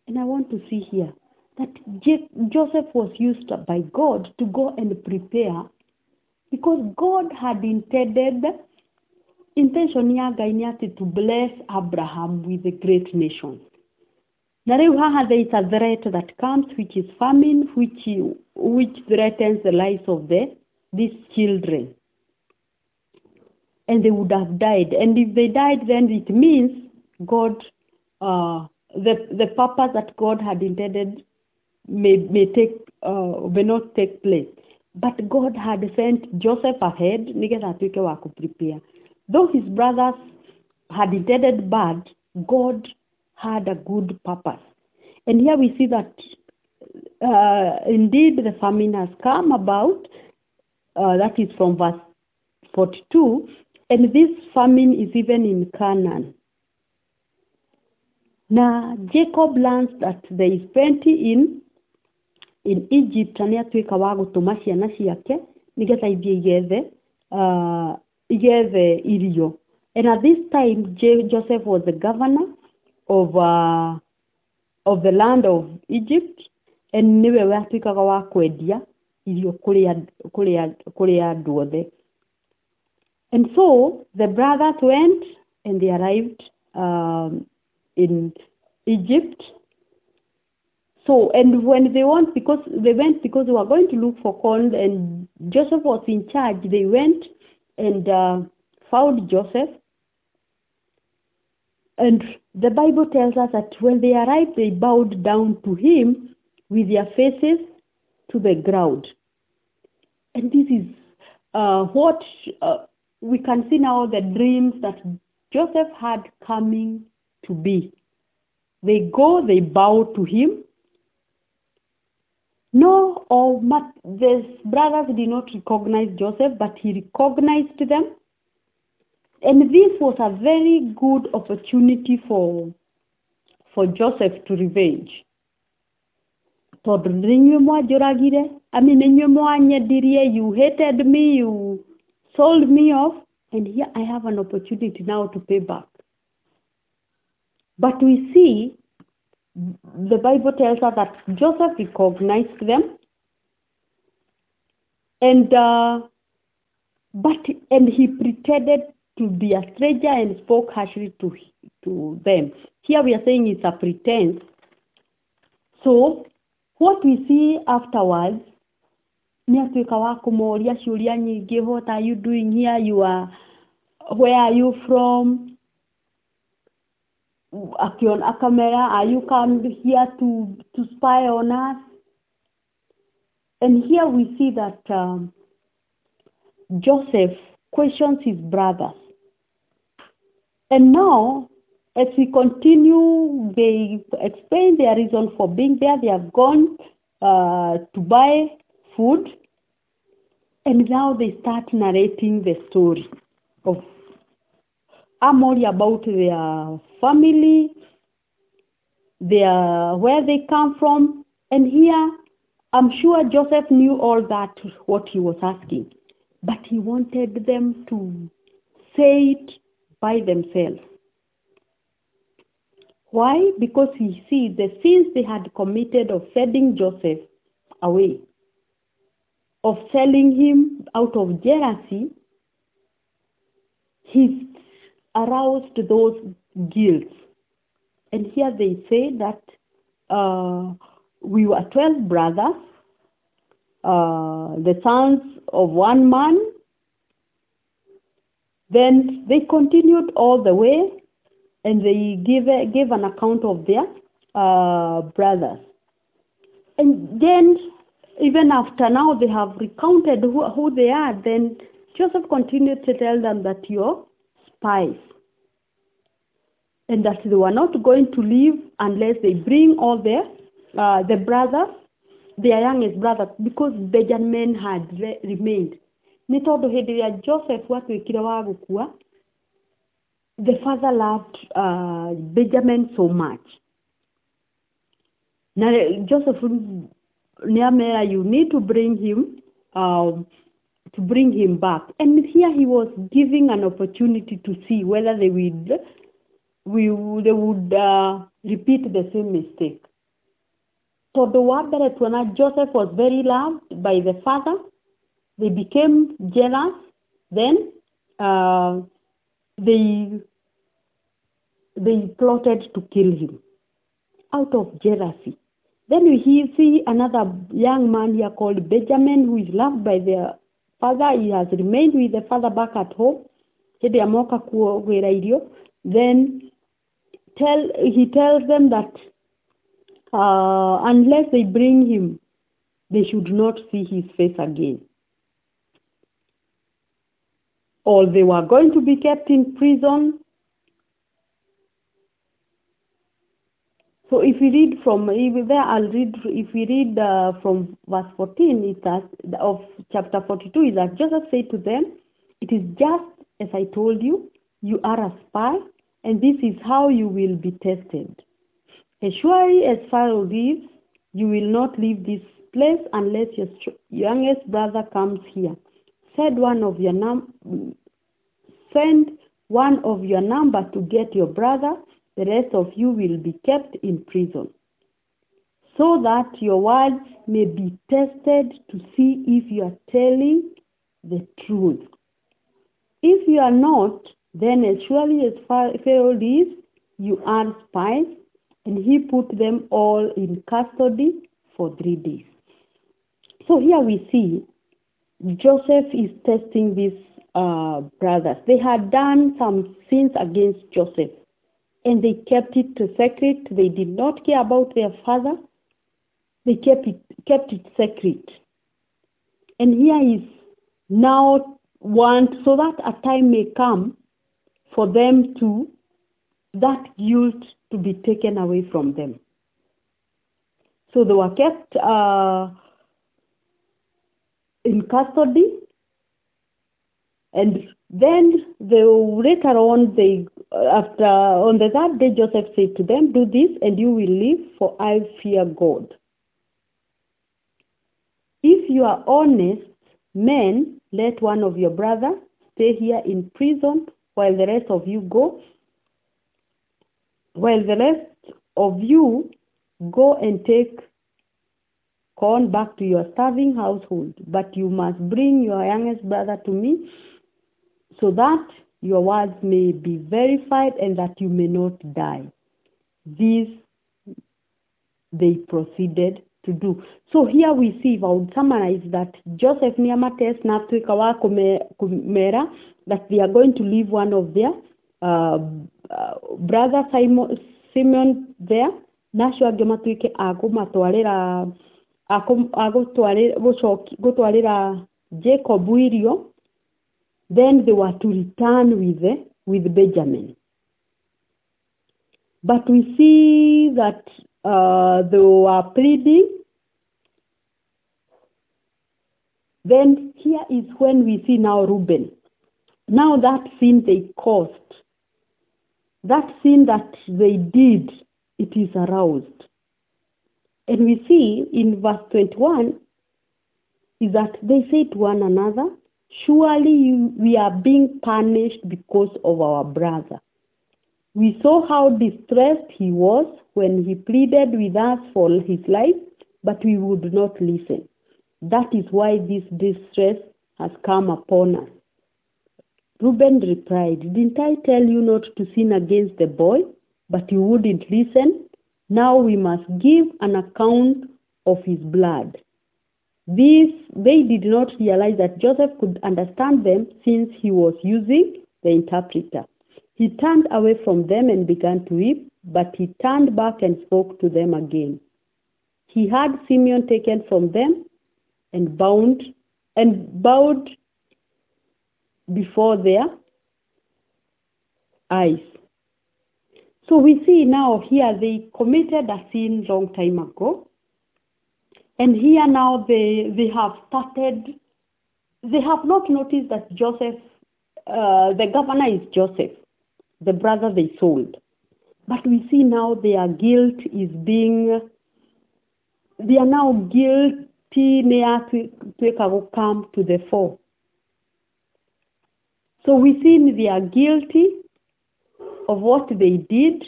And i want to see here that joseph was used by god to go and prepare because god had intended intention ya ngai to bless abraham with a great nation. Na rĩu there is a threat that comes which is famine which which threatens the lives of the these children. And they would have died. And if they died then it means god uh, the the purpose that god had intended may may take uh, may not take place. But god had sent joseph ahead nigetha atuĩke wa kuprepare though his brothers had intended bad god had a good purpose. And here we see that uh, indeed the famine has come about uh, that is from verse 42 and this famine is even in canaan. Now jacob learns that there is plenty in egypt na nĩ atuĩka wa gũtũma ciana ciake nĩgetha ithiĩ igethe uh, igethe irio and at this time joseph was the governor of uh, of the land of egypt and nĩwe watuĩkaga wa kwendia irio kũrĩ andũ othe and so the brothers went and they arrived um, in Egypt. So, and when they went, because they went because they were going to look for corn, and Joseph was in charge. They went and uh, found Joseph, and the Bible tells us that when they arrived, they bowed down to him with their faces to the ground. And this is uh, what uh, we can see now the dreams that Joseph had coming to be. They go, they bow to him. No, or Mat- the brothers did not recognize Joseph, but he recognized them. And this was a very good opportunity for, for Joseph to revenge. tondũ nĩ mwanjũragire I mean, inyuĩ mwanyendirie you hated me you sold me off and here I have an opportunity now to pay back but we see the Bible tells us that Joseph recognized them. And uh, but and he pretended to be a stranger and spoke harshly to to them. Here we are saying it's a pretense. So what we see afterwards nĩ atuĩka wa kũmoria ciũria nyingĩ what are you doing here? You are where are you from akiona akamera are you come here to to spy on us? And here we see that um, Joseph questions his brothers. And now as we continue they explain their reason for being there. They have gone uh, to buy food. And now they start narrating the story of Amory about their family, their where they come from, and here I'm sure Joseph knew all that what he was asking, but he wanted them to say it by themselves. Why? Because he sees the sins they had committed of sending Joseph away, of selling him out of jealousy, he aroused those guilt. And here they say that uh, we were 12 brothers, uh, the sons of one man. Then they continued all the way and they give, a, gave an account of their uh, brothers. And then, even after now they have recounted who, who they are, then Joseph continued to tell them that you're spies and that they were not going to leave unless they bring all their uh, the brothers, their youngest brothers, because Benjamin had re remained. Nĩ tondũ hĩndĩ ĩrĩa Joseph watuĩkire wa gũkua, the father loved uh, Benjamin so much. Na Joseph nĩamera you need to bring him um, to bring him back. And here he was giving an opportunity to see whether they would we they would uh, repeat the same mistake. Tondũ wa mbere tuona Joseph was very loved by the father. They became jealous. Then uh, they they plotted to kill him out of jealousy. Then we see another young man here called Benjamin who is loved by their father. He has remained with the father back at home. Hĩndĩ amoka kuogwĩra irio. Then tell he tells them that uh, unless they bring him, they should not see his face again. Or they were going to be kept in prison. So if we read from if there, I'll read. If we read uh, from verse 14, it that of chapter 42 is that Joseph said to them, "It is just as I told you. You are a spy, and this is how you will be tested. As surely as Pharaoh lives, you will not leave this place unless your youngest brother comes here. Said one of your num send one of your number to get your brother. The rest of you will be kept in prison, so that your words may be tested to see if you are telling the truth. If you are not, then as surely as Pharaoh lives, you are spies, and he put them all in custody for three days. So here we see Joseph is testing these uh, brothers. They had done some sins against Joseph, and they kept it secret. They did not care about their father. They kept it kept it secret. And here is now want so that a time may come for them to that guilt to be taken away from them. So they were kept uh, in custody, and then they later on they after on the third day Joseph said to them, "Do this, and you will live, for I fear God." If you are honest men, let one of your brothers stay here in prison while the rest of you go while the rest of you go and take corn back to your starving household but you must bring your youngest brother to me so that your words may be verified and that you may not die. This they proceeded to do. So here we see if i would summarize that joseph niamates na atuĩka wa kumera that they are going to leave one of their uh, uh, brother Simon, Simeon there nacio angĩ matuĩke a kũmatwarĩra gũtwarĩra Jacob irio then they were to return with with Benjamin. But we see that uh, they were pleading. Then here is when we see now Reuben. Now that sin they caused, that sin that they did, it is aroused. And we see in verse 21 is that they say to one another, surely we are being punished because of our brother. We saw how distressed he was when he pleaded with us for his life, but we would not listen. That is why this distress has come upon us. Reuben replied, Didn't I tell you not to sin against the boy? But you wouldn't listen. Now we must give an account of his blood. This, they did not realize that Joseph could understand them since he was using the interpreter. He turned away from them and began to weep, but he turned back and spoke to them again. He had Simeon taken from them and bound and bowed before their eyes. So we see now here they committed a sin long time ago. And here now they, they have started, they have not noticed that Joseph, uh, the governor is Joseph, the brother they sold. But we see now their guilt is being, they are now guilty near to come to the fore. So we see they are guilty of what they did,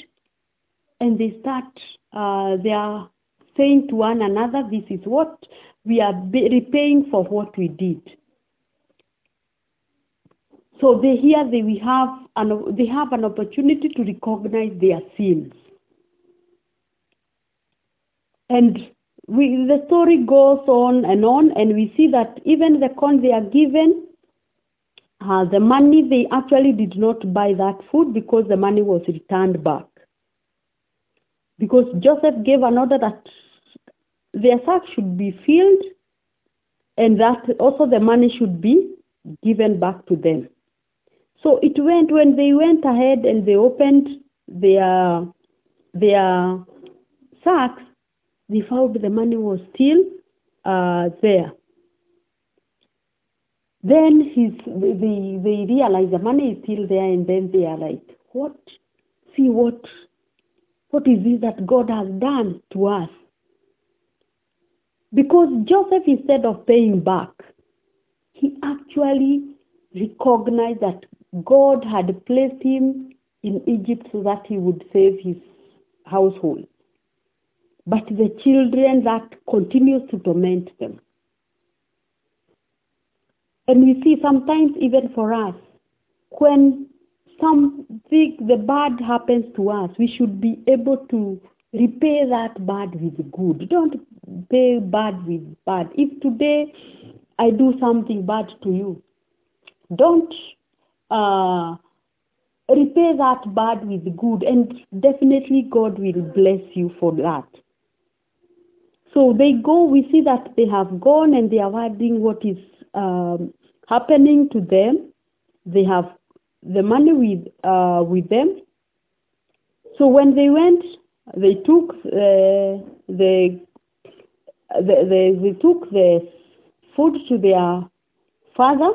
and they start, uh, they are saying to one another, this is what we are repaying for what we did. So they here they we have an they have an opportunity to recognize their sins. And we the story goes on and on and we see that even the coin they are given uh, the money they actually did not buy that food because the money was returned back. Because Joseph gave an order that their sack should be filled and that also the money should be given back to them. So it went when they went ahead and they opened their their sacks, they found the money was still uh, there. Then his, they, they realize the money is still there and then they are like, what? See what, what is this that God has done to us? Because Joseph, instead of paying back, he actually recognized that God had placed him in Egypt so that he would save his household. But the children that continues to torment them. And we see sometimes even for us, when something, the bad happens to us, we should be able to repay that bad with good. Don't pay bad with bad. If today I do something bad to you, don't uh, repay that bad with good, and definitely God will bless you for that. So they go, we see that they have gone and they are adding what is um, happening to them. They have the money with uh, with them. So when they went, they took uh, the, the, the they took the food to their father,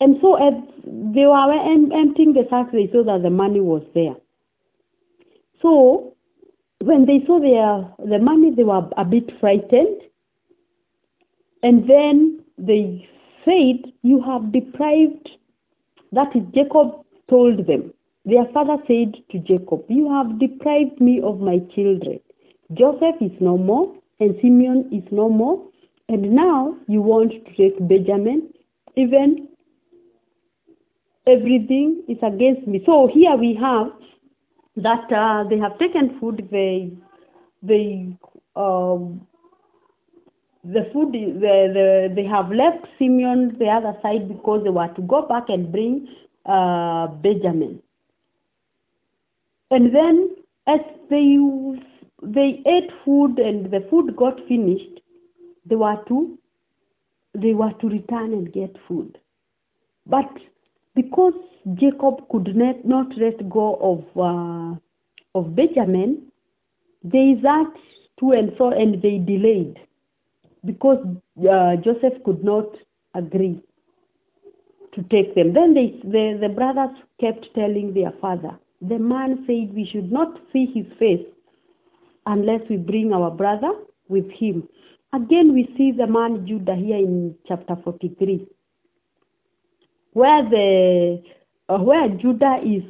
and so as they were em- emptying the sacks, they saw that the money was there. So when they saw their the money, they were a bit frightened, and then they said, You have deprived, that is, Jacob told them. Their father said to Jacob, You have deprived me of my children. Joseph is no more, and Simeon is no more, and now you want to take Benjamin. Even everything is against me. So here we have that uh, they have taken food, they, they, um, the food, the, the, they have left Simeon the other side because they were to go back and bring uh, Benjamin. And then as they they ate food and the food got finished, they were to they were to return and get food. But because Jacob could not, not let go of uh, of Benjamin, they that to and fro and they delayed because uh, Joseph could not agree to take them. Then they, the, the brothers kept telling their father, the man said we should not see his face unless we bring our brother with him. Again, we see the man Judah here in chapter 43, where the uh, where Judah is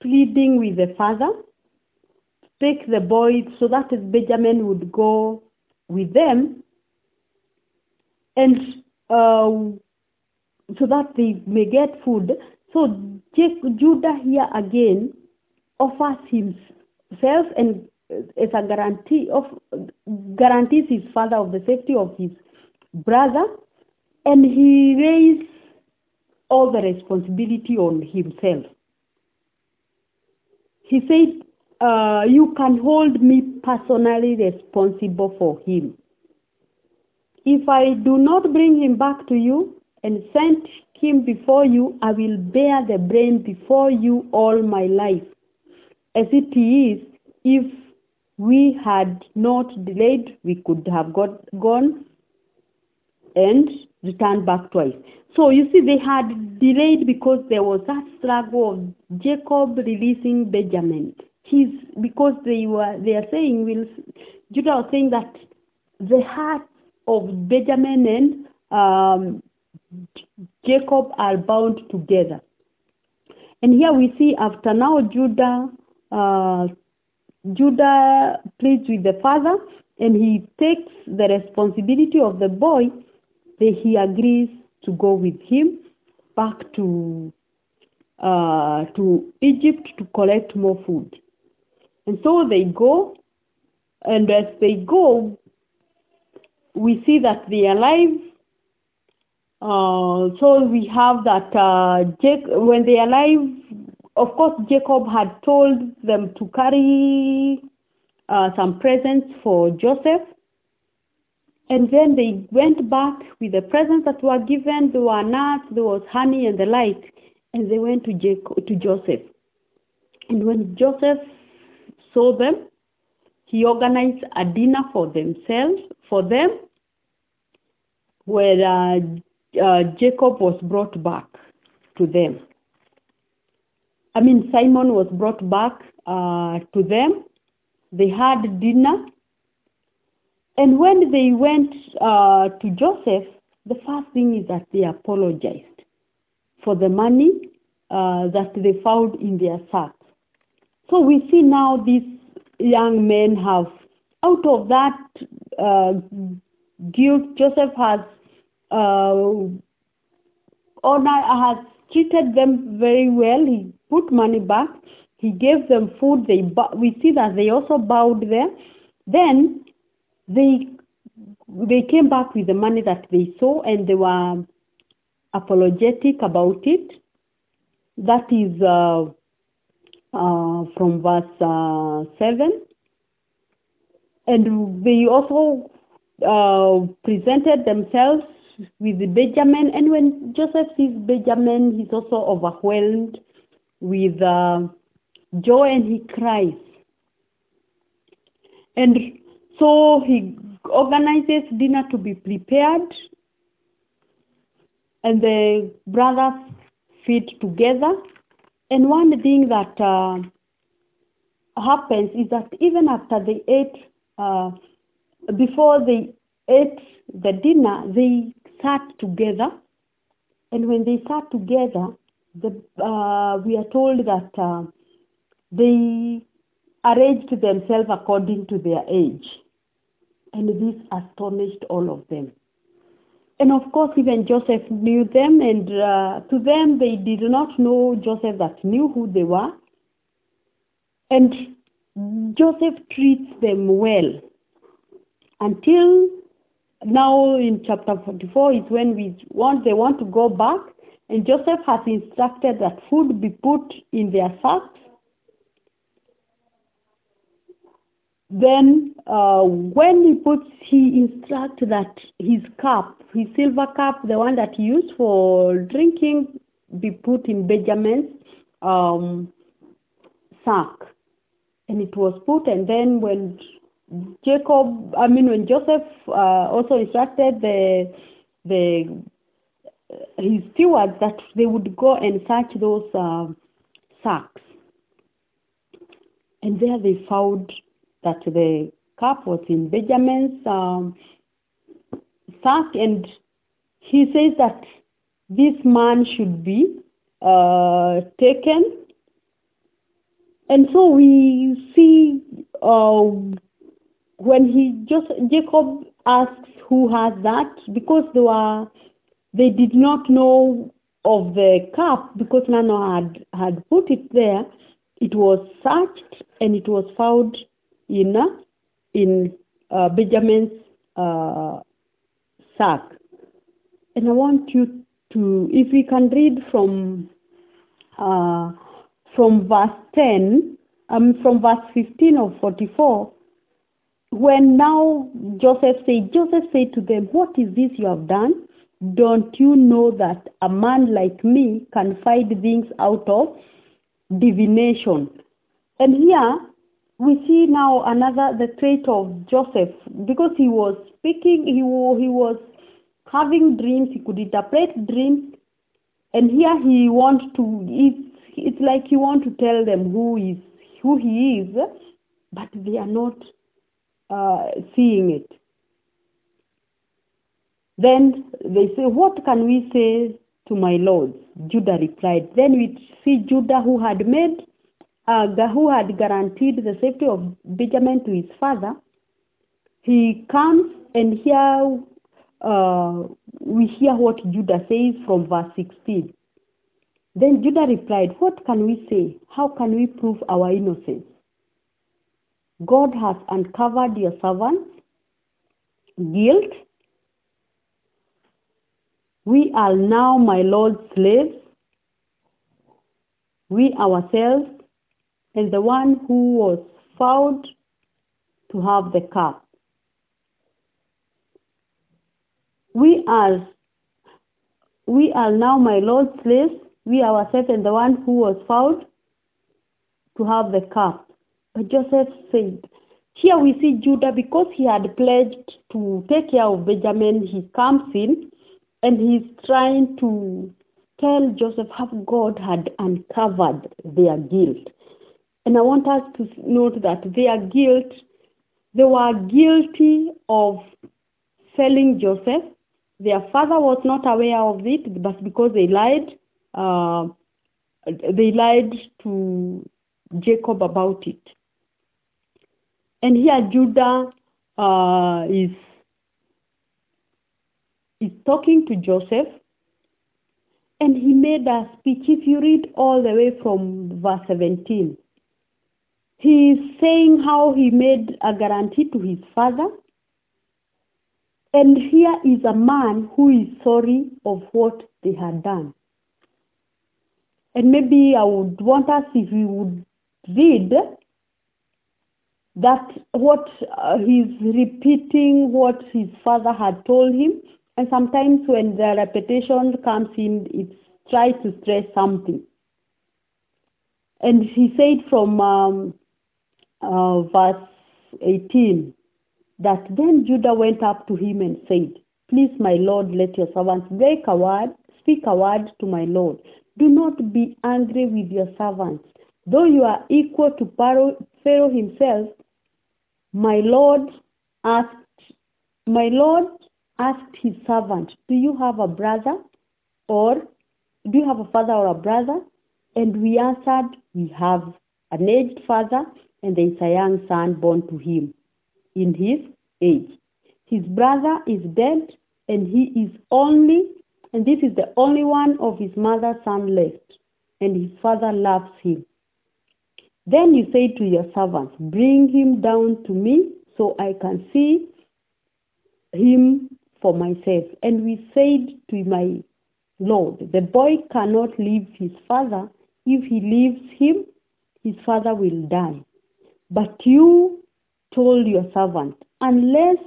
pleading with the father, take the boy so that Benjamin would go with them, and uh, so that they may get food. So Judah here again offers himself and as a guarantee of guarantees his father of the safety of his brother and he raised all the responsibility on himself. He said, uh, You can hold me personally responsible for him. If I do not bring him back to you and send him before you, I will bear the blame before you all my life. As it is, if we had not delayed, we could have got, gone and returned back twice. So you see, they had delayed because there was that struggle of Jacob releasing Benjamin. He's because they were they are saying will Judah was saying that the heart of Benjamin and um, Jacob are bound together. And here we see after now Judah uh, Judah pleads with the father and he takes the responsibility of the boy that he agrees to go with him back to uh, to Egypt to collect more food. And so they go, and as they go, we see that they are alive. Uh, so we have that uh, Jac- when they are alive, of course, Jacob had told them to carry uh, some presents for Joseph. And then they went back with the presents that were given. There were nuts, there was honey and the like. And they went to, Jacob, to Joseph. And when Joseph saw them, he organized a dinner for themselves, for them, where uh, uh, Jacob was brought back to them. I mean, Simeon was brought back uh, to them. They had dinner. And when they went uh, to Joseph, the first thing is that they apologized for the money uh, that they found in their sacks. So we see now these young men have, out of that uh, guilt, Joseph has uh, honor, has treated them very well. He put money back. He gave them food. They we see that they also bowed there. Then they they came back with the money that they saw and they were apologetic about it. That is uh, from verse uh, 7. And they also uh, presented themselves with Benjamin. And when Joseph sees Benjamin, he's also overwhelmed with uh, joy and he cries. And so he organizes dinner to be prepared. And the brothers feed together. And one thing that uh, happens is that even after they ate, uh, before they ate the dinner, they sat together. And when they sat together, the, uh, we are told that uh, they arranged themselves according to their age. And this astonished all of them. And of course, even Joseph knew them, and uh, to them, they did not know Joseph that knew who they were. And Joseph treats them well until now in chapter 44 is when we want they want to go back and Joseph has instructed that food be put in their sacks then uh, when he puts he instructs that his cup his silver cup the one that he used for drinking be put in benjamin's um, sack. And it was put and then when jacob i mean when joseph uh, also instructed the the his stewards that they would go and search those uh, sacks. And there they found that the cup was in Benjamin's um, sack, and he says that this man should be uh, taken. And so we see uh, when he just Jacob asks who has that because they were they did not know of the cup because Nano had had put it there. It was searched and it was found in in uh, Benjamin's uh, sack. And I want you to, if we can read from uh, from verse 10, um, from verse 15 of 44, when now Joseph said, Joseph said to them, What is this you have done? Don't you know that a man like me can find things out of divination? And here we see now another the trait of Joseph because he was speaking, he, he was having dreams, he could interpret dreams, and here he wants to it's it's like he want to tell them who is who he is, but they are not uh, seeing it. Then they say, What can we say to my lords? Judah replied. Then we see Judah who had made, uh, had guaranteed the safety of Benjamin to his father. He comes and here uh, we hear what Judah says from verse 16. Then Judah replied, What can we say? How can we prove our innocence? God has uncovered your servants' guilt. We are now my Lord's slaves, we ourselves, and the one who was found to have the cup. We are we are now my Lord's slaves, we ourselves and the one who was found to have the cup. But Joseph said, here we see Judah because he had pledged to take care of Benjamin, he comes in and he's trying to tell Joseph how God had uncovered their guilt. And I want us to note that their guilt, they were guilty of selling Joseph. Their father was not aware of it, but because they lied, uh, they lied to Jacob about it. And here Judah uh, is is talking to Joseph, and he made a speech. If you read all the way from verse 17, he is saying how he made a guarantee to his father. And here is a man who is sorry of what they had done. And maybe I would want us if we would read that what uh, he's repeating what his father had told him and sometimes when the repetition comes in it tries to stress something and he said from um, uh, verse 18 that then judah went up to him and said please my lord let your servants break a word speak a word to my lord. Do not be angry with your servants. Though you are equal to pharaoh himself my lord asked my lord asked his servant do you have a brother or do you have a father or a brother? And we answered we have an aged father and there is a young son born to him in his age his brother is dead and he is only and this is the only one of his mother's son left and his father loves him then you say to your servants, Bring him down to me so I can see him for myself. And we said to my Lord, The boy cannot leave his father. If he leaves him, his father will die. But you told your servant, Unless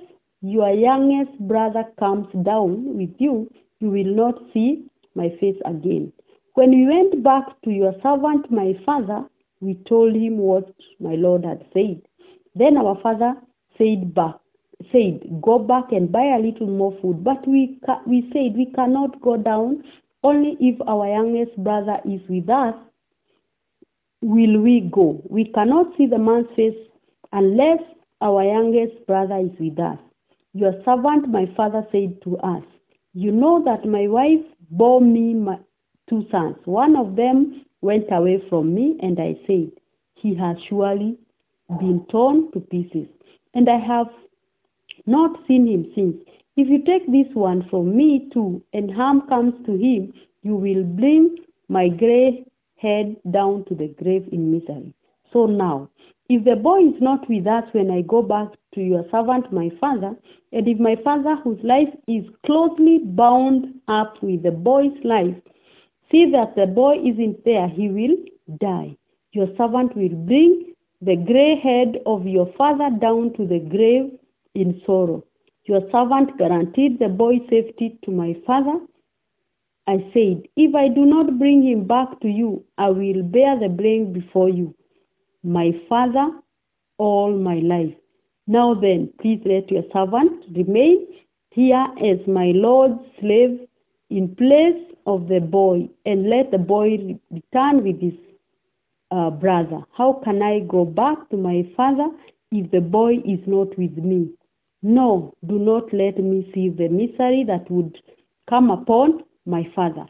your youngest brother comes down with you, you will not see my face again. When we went back to your servant, my father, we told him what my Lord had said. Then our father said back, said, Go back and buy a little more food. But we, we said, We cannot go down. Only if our youngest brother is with us will we go. We cannot see the man's face unless our youngest brother is with us. Your servant, my father, said to us, You know that my wife bore me my two sons. One of them went away from me, and I said, He has surely been torn to pieces, and I have not seen him since. If you take this one from me too, and harm comes to him, you will bring my gray head down to the grave in misery. So now, if the boy is not with us when I go back to your servant, my father, and if my father, whose life is closely bound up with the boy's life, see that the boy isn't there, he will die. Your servant will bring the gray head of your father down to the grave in sorrow. Your servant guaranteed the boy's safety to my father. I said, If I do not bring him back to you, I will bear the blame before you, my father, all my life. Now then, please let your servant remain here as my Lord's slave in place of the boy, and let the boy return with his uh, brother. How can I go back to my father if the boy is not with me? No, do not let me see the misery that would come upon my father.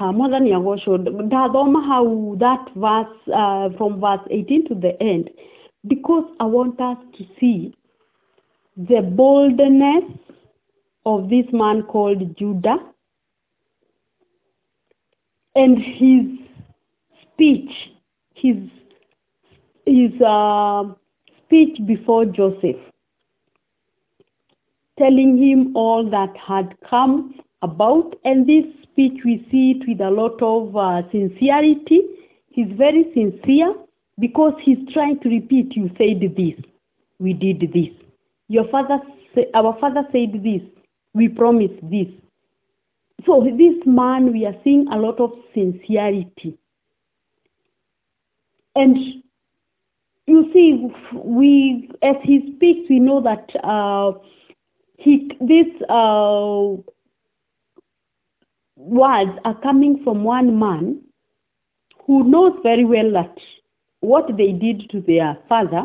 Uh, mwathani agocwo ndathoma hau that verse uh, from verse 18 to the end because I want us to see the boldness of this man called Judah and his speech, his his uh, speech before Joseph, telling him all that had come about, and this speech we see it with a lot of uh, sincerity. He's very sincere because he's trying to repeat. You said this, we did this. Your father, sa- our father said this, we promised this. So this man, we are seeing a lot of sincerity. And you see, we as he speaks, we know that uh, he this uh, words are coming from one man who knows very well that what they did to their father.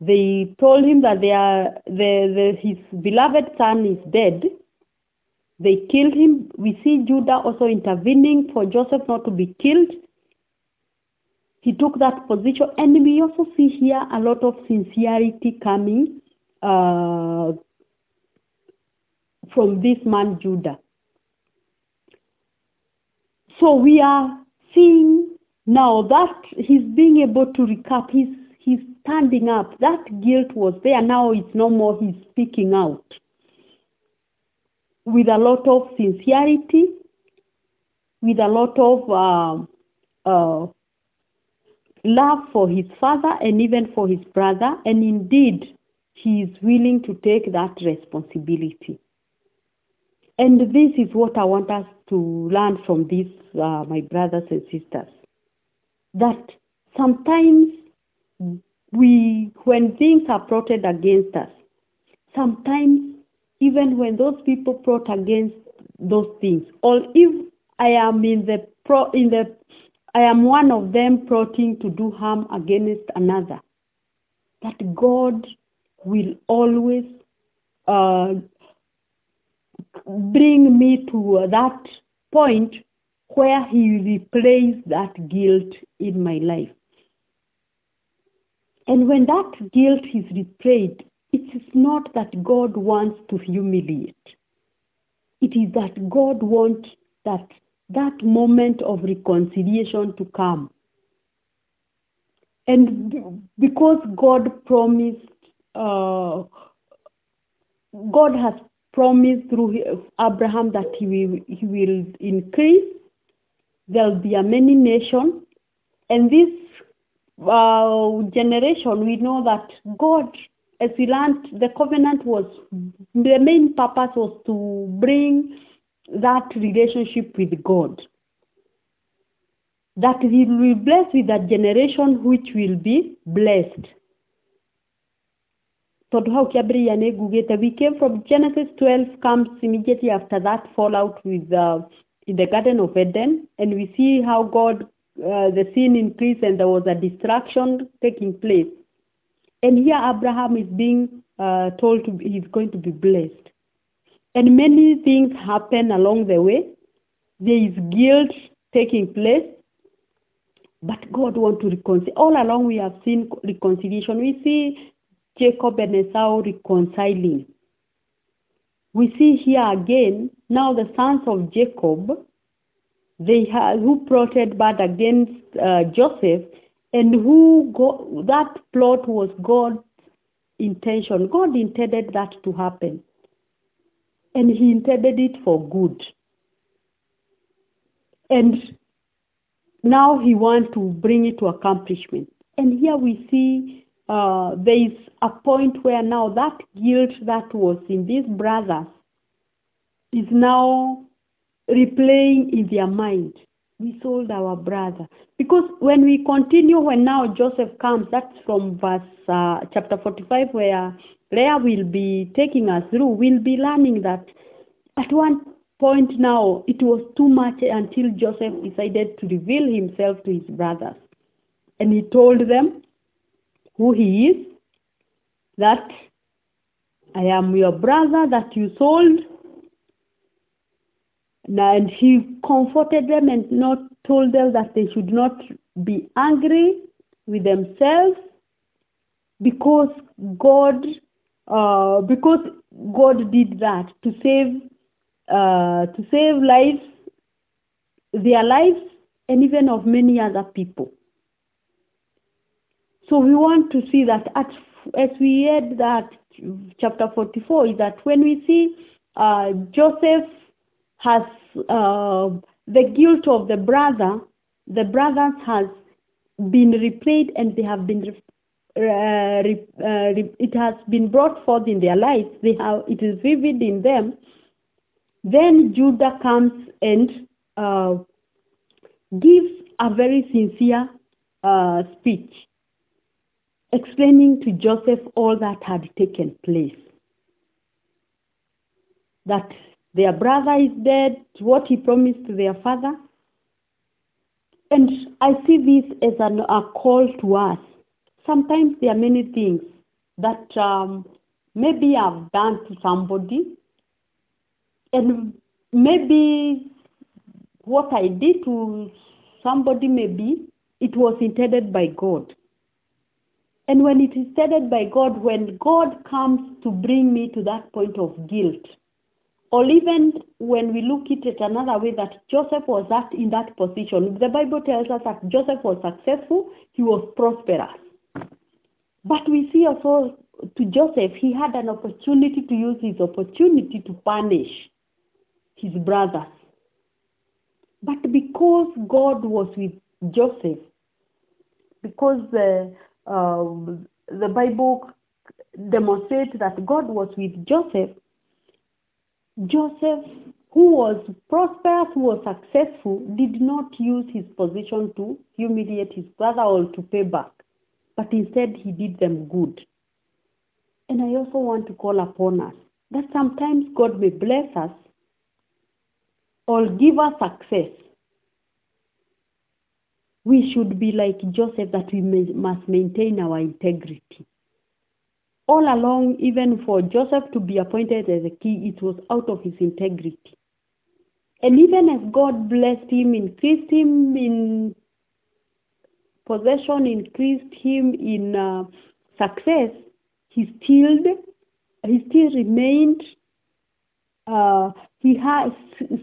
They told him that their the, the his beloved son is dead. They killed him. We see Judah also intervening for Joseph not to be killed he took that position and we also see here a lot of sincerity coming uh, from this man judah so we are seeing now that he's being able to recap he's he's standing up. That guilt was there. Now it's no more he's speaking out. With a lot of sincerity with a lot of uh, uh, love for his father and even for his brother, and indeed, he is willing to take that responsibility. And this is what I want us to learn from this, uh, my brothers and sisters. That sometimes we, when things are plotted against us, sometimes even when those people plot against those things, or if I am in the pro, in the I am one of them plotting to do harm against another. That God will always uh, bring me to that point where He replaces that guilt in my life. And when that guilt is replaced, it is not that God wants to humiliate. It is that God wants that that moment of reconciliation to come. And because God promised, uh, God has promised through Abraham that he will, he will increase, there will be a many nation. And this uh, generation, we know that God, as we learned, the covenant was, the main purpose was to bring that relationship with God. That he will bless with that generation which will be blessed. Tondå hau nĩ ngugĩte we came from genesis 12 comes immediately after that fallout with uh, in the garden of eden and we see how god uh, the sin increased and there was a distraction taking place and here abraham is being uh, told to be, he's going to be blessed and many things happen along the way. There is guilt taking place, but God wants to reconcile. All along we have seen reconciliation. We see Jacob and Esau reconciling. We see here again, now the sons of Jacob, they have, who plotted bad against uh, Joseph, and who go, that plot was God's intention. God intended that to happen. And he intended it for good. And now he wants to bring it to accomplishment. And here we see uh, there is a point where now that guilt that was in these brothers is now replaying in their mind. We sold our brother. Because when we continue, when now Joseph comes, that's from verse uh, chapter 45, where Leah will be taking us through, we'll be learning that at one point now, it was too much until Joseph decided to reveal himself to his brothers. And he told them who he is, that I am your brother that you sold. And he comforted them and not told them that they should not be angry with themselves because God uh, because God did that to save uh, to save lives, their lives, and even of many other people. So we want to see that at, as we read that chapter 44 is that when we see uh, Joseph has uh, the guilt of the brother, the brothers has been replayed and they have been uh, uh, it has been brought forth in their lives. They have it is vivid in them. Then Judah comes and uh, gives a very sincere uh, speech, explaining to Joseph all that had taken place. That their brother is dead, what he promised to their father. And I see this as an, a call to us. Sometimes there are many things that um, maybe I've done to somebody, and maybe what I did to somebody, maybe it was intended by God. And when it is intended by God, when God comes to bring me to that point of guilt, or even when we look at it another way that Joseph was that in that position, the Bible tells us that Joseph was successful, he was prosperous. But we see also to Joseph, he had an opportunity to use his opportunity to punish his brothers. But because God was with Joseph, because the, uh, the Bible demonstrates that God was with Joseph, Joseph, who was prosperous, who was successful, did not use his position to humiliate his brother or to pay back, but instead he did them good. And I also want to call upon us that sometimes God may bless us or give us success. We should be like Joseph that we may, must maintain our integrity all along, even for Joseph to be appointed as a king, it was out of his integrity. And even as God blessed him, increased him in possession, increased him in uh, success, he still he still remained. Uh, he has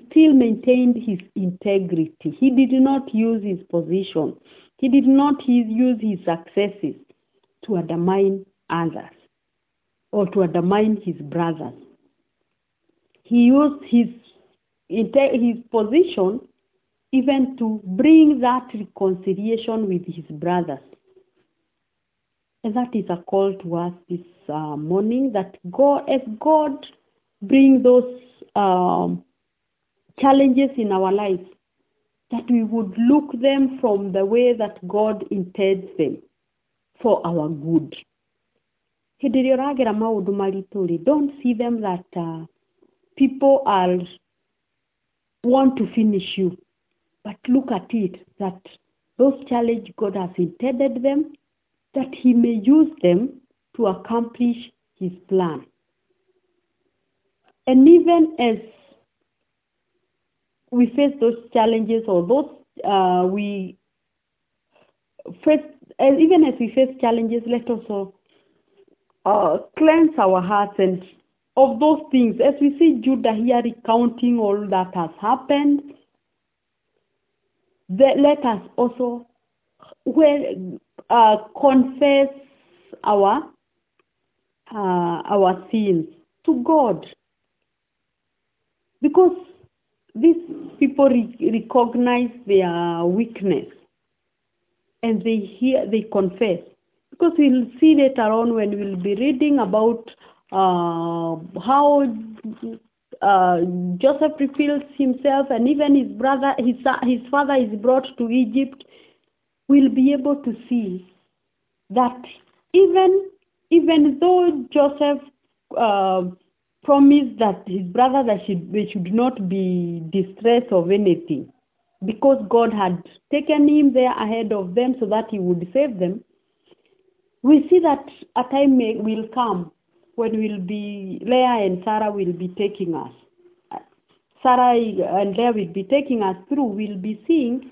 still maintained his integrity. He did not use his position. He did not use his successes to undermine others or to undermine his brothers. He used his, his position even to bring that reconciliation with his brothers. And that is a call to us this uh, morning that God, as God bring those um, challenges in our lives, that we would look them from the way that God intends them for our good. don't see them that uh, people are want to finish you but look at it that those challenge God has intended them that he may use them to accomplish his plan and even as we face those challenges or those uh, we face as, even as we face challenges let us also uh, cleanse our hearts and of those things. As we see Judah here recounting all that has happened, the, let us also where uh, confess our uh, our sins to God because these people re- recognize their weakness and they hear they confess. Because we'll see later on when we'll be reading about uh, how uh, Joseph reveals himself and even his brother his his father is brought to Egypt we'll be able to see that even even though Joseph uh, promised that his brother that should, they should not be distressed of anything because God had taken him there ahead of them so that he would save them, we see that a time may, will come when will be Leah and Sarah will be taking us. Sarah and Leah will be taking us through. We'll be seeing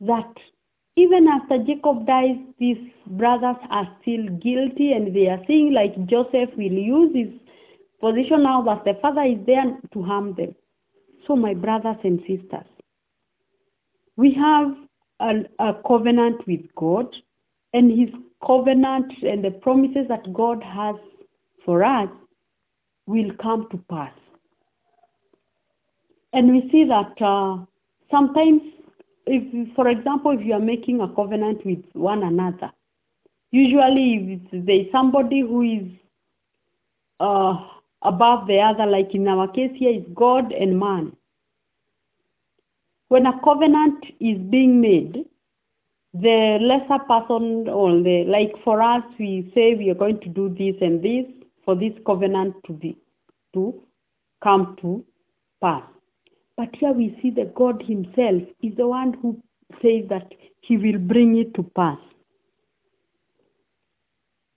that even after Jacob dies, these brothers are still guilty and they are seeing like Joseph will use his position now that the father is there to harm them. So my brothers and sisters, we have a, a covenant with God and his covenant and the promises that God has for us will come to pass. And we see that uh, sometimes, if, for example, if you are making a covenant with one another, usually if there is somebody who is uh, above the other, like in our case here is God and man. When a covenant is being made, the lesser person or the like for us we say we are going to do this and this for this covenant to be to come to pass. But here we see that God himself is the one who says that he will bring it to pass.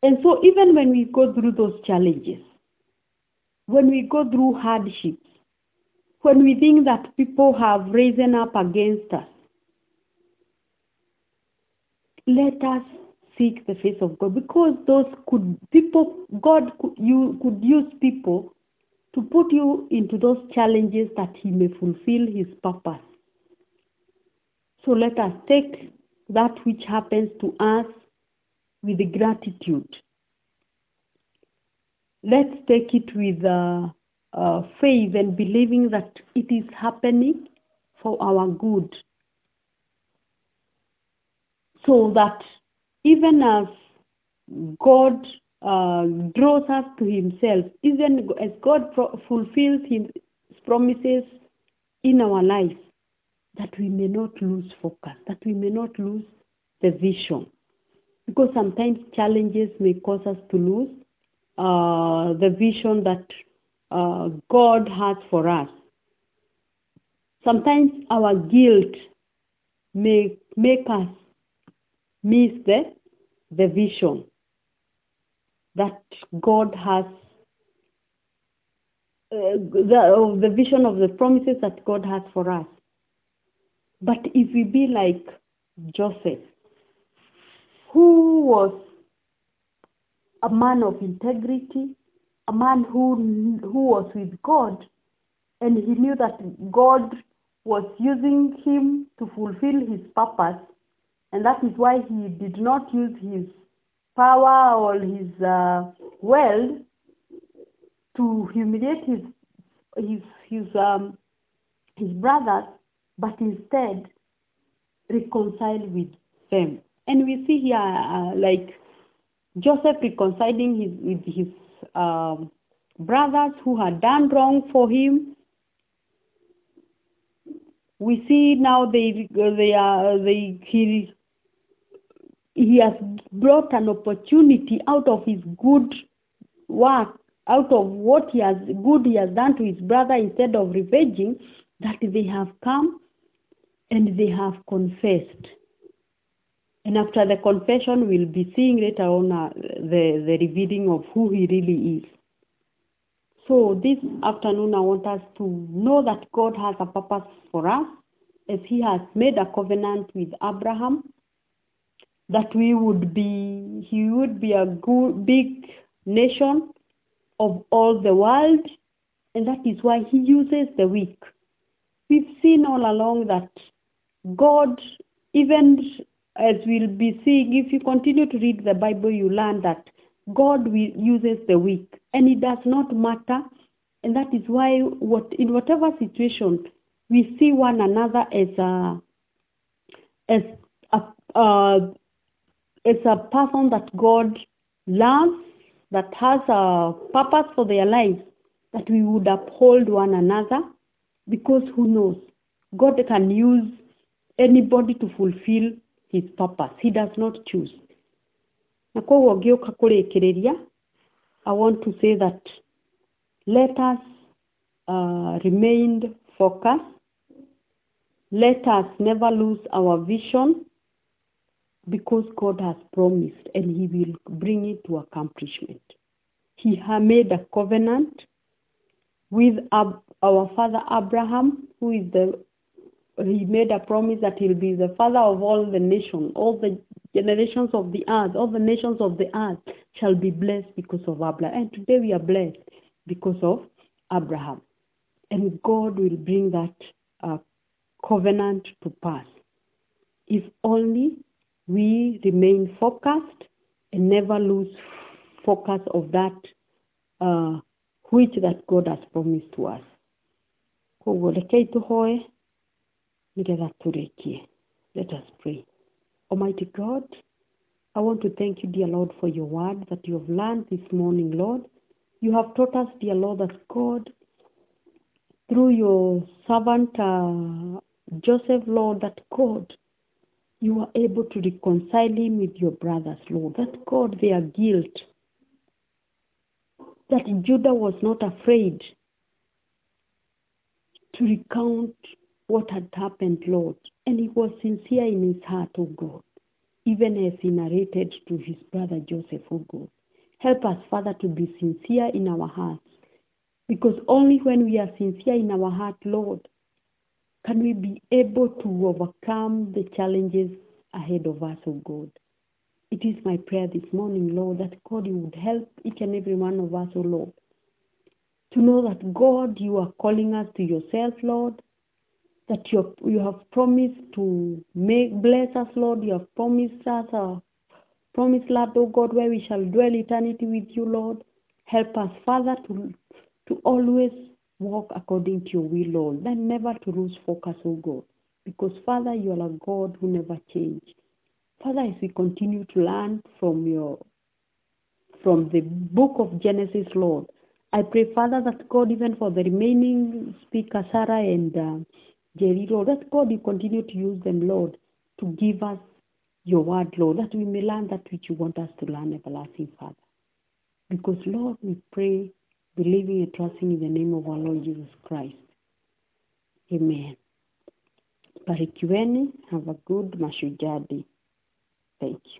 And so even when we go through those challenges, when we go through hardships, when we think that people have risen up against us, let us seek the face of God because those could people God could you could use people to put you into those challenges that he may fulfill his purpose. So let us take that which happens to us with gratitude. Let's take it with uh, uh, faith and believing that it is happening for our good. So that even as God uh, draws us to himself, even as God pro- fulfills his promises in our life, that we may not lose focus, that we may not lose the vision. Because sometimes challenges may cause us to lose uh, the vision that uh, God has for us. Sometimes our guilt may make us miss the, the vision that God has, uh, the, the vision of the promises that God has for us. But if we be like Joseph, who was a man of integrity, a man who, who was with God, and he knew that God was using him to fulfill his purpose, and that is why he did not use his power or his uh, wealth to humiliate his his his um, his brothers, but instead reconcile with them. And we see here, uh, like Joseph reconciling his with his um, brothers who had done wrong for him. We see now they they are they he he has brought an opportunity out of his good work, out of what he has good he has done to his brother instead of revenging, that they have come and they have confessed. And after the confession, we'll be seeing later on uh, the, the revealing of who he really is. So this afternoon, I want us to know that God has a purpose for us as he has made a covenant with Abraham that we would be, he would be a good, big nation of all the world, and that is why he uses the weak. We've seen all along that God, even as we'll be seeing, if you continue to read the Bible, you learn that God will, uses the weak, and it does not matter. And that is why, what in whatever situation, we see one another as a as a uh, as a person that God loves, that has a purpose for their lives, that we would uphold one another, because who knows, God can use anybody to fulfill his purpose. He does not choose. Na koguo ngĩũka I want to say that let us uh, remain focused. Let us never lose our vision because God has promised and he will bring it to accomplishment. He made a covenant with our father Abraham, who is the he made a promise that he'll be the father of all the nations, all the generations of the earth, all the nations of the earth shall be blessed because of Abraham. And today we are blessed because of Abraham. And God will bring that uh, covenant to pass. If only we remain focused and never lose focus of that uh, which that God has promised to us. Koguo rekei tũhoe nĩgetha tũrĩkie. Let us pray. Almighty God, I want to thank you, dear Lord, for your word that you have learned this morning, Lord. You have taught us, dear Lord, that God, through your servant uh, Joseph, Lord, that God, you are able to reconcile him with your brothers, Lord. That God, their guilt, that Judah was not afraid to recount what had happened, Lord. And he was sincere in his heart, O God, even as he narrated to his brother Joseph, O God. Help us, Father, to be sincere in our hearts. Because only when we are sincere in our heart, Lord, can we be able to overcome the challenges ahead of us, O God. It is my prayer this morning, Lord, that God, you would help each and every one of us, O Lord, to know that God, you are calling us to yourself, Lord, that you have, you have promised to make bless us, Lord. You have promised us a promised land, O God, where we shall dwell eternity with you, Lord. Help us, Father, to to always walk according to your will, Lord, and never to lose focus, O God. Because Father, you are a God who never changes. Father, as we continue to learn from your from the book of Genesis, Lord, I pray, Father, that God, even for the remaining speaker, Sarah and uh, Jerry, Lord, that God, you continue to use them, Lord, to give us your word, Lord, that we may learn that which you want us to learn, everlasting Father. Because, Lord, we pray, believing and trusting in the name of our Lord Jesus Christ. Amen. Barikiweni. Have a good Mashujaa Day. Thank you.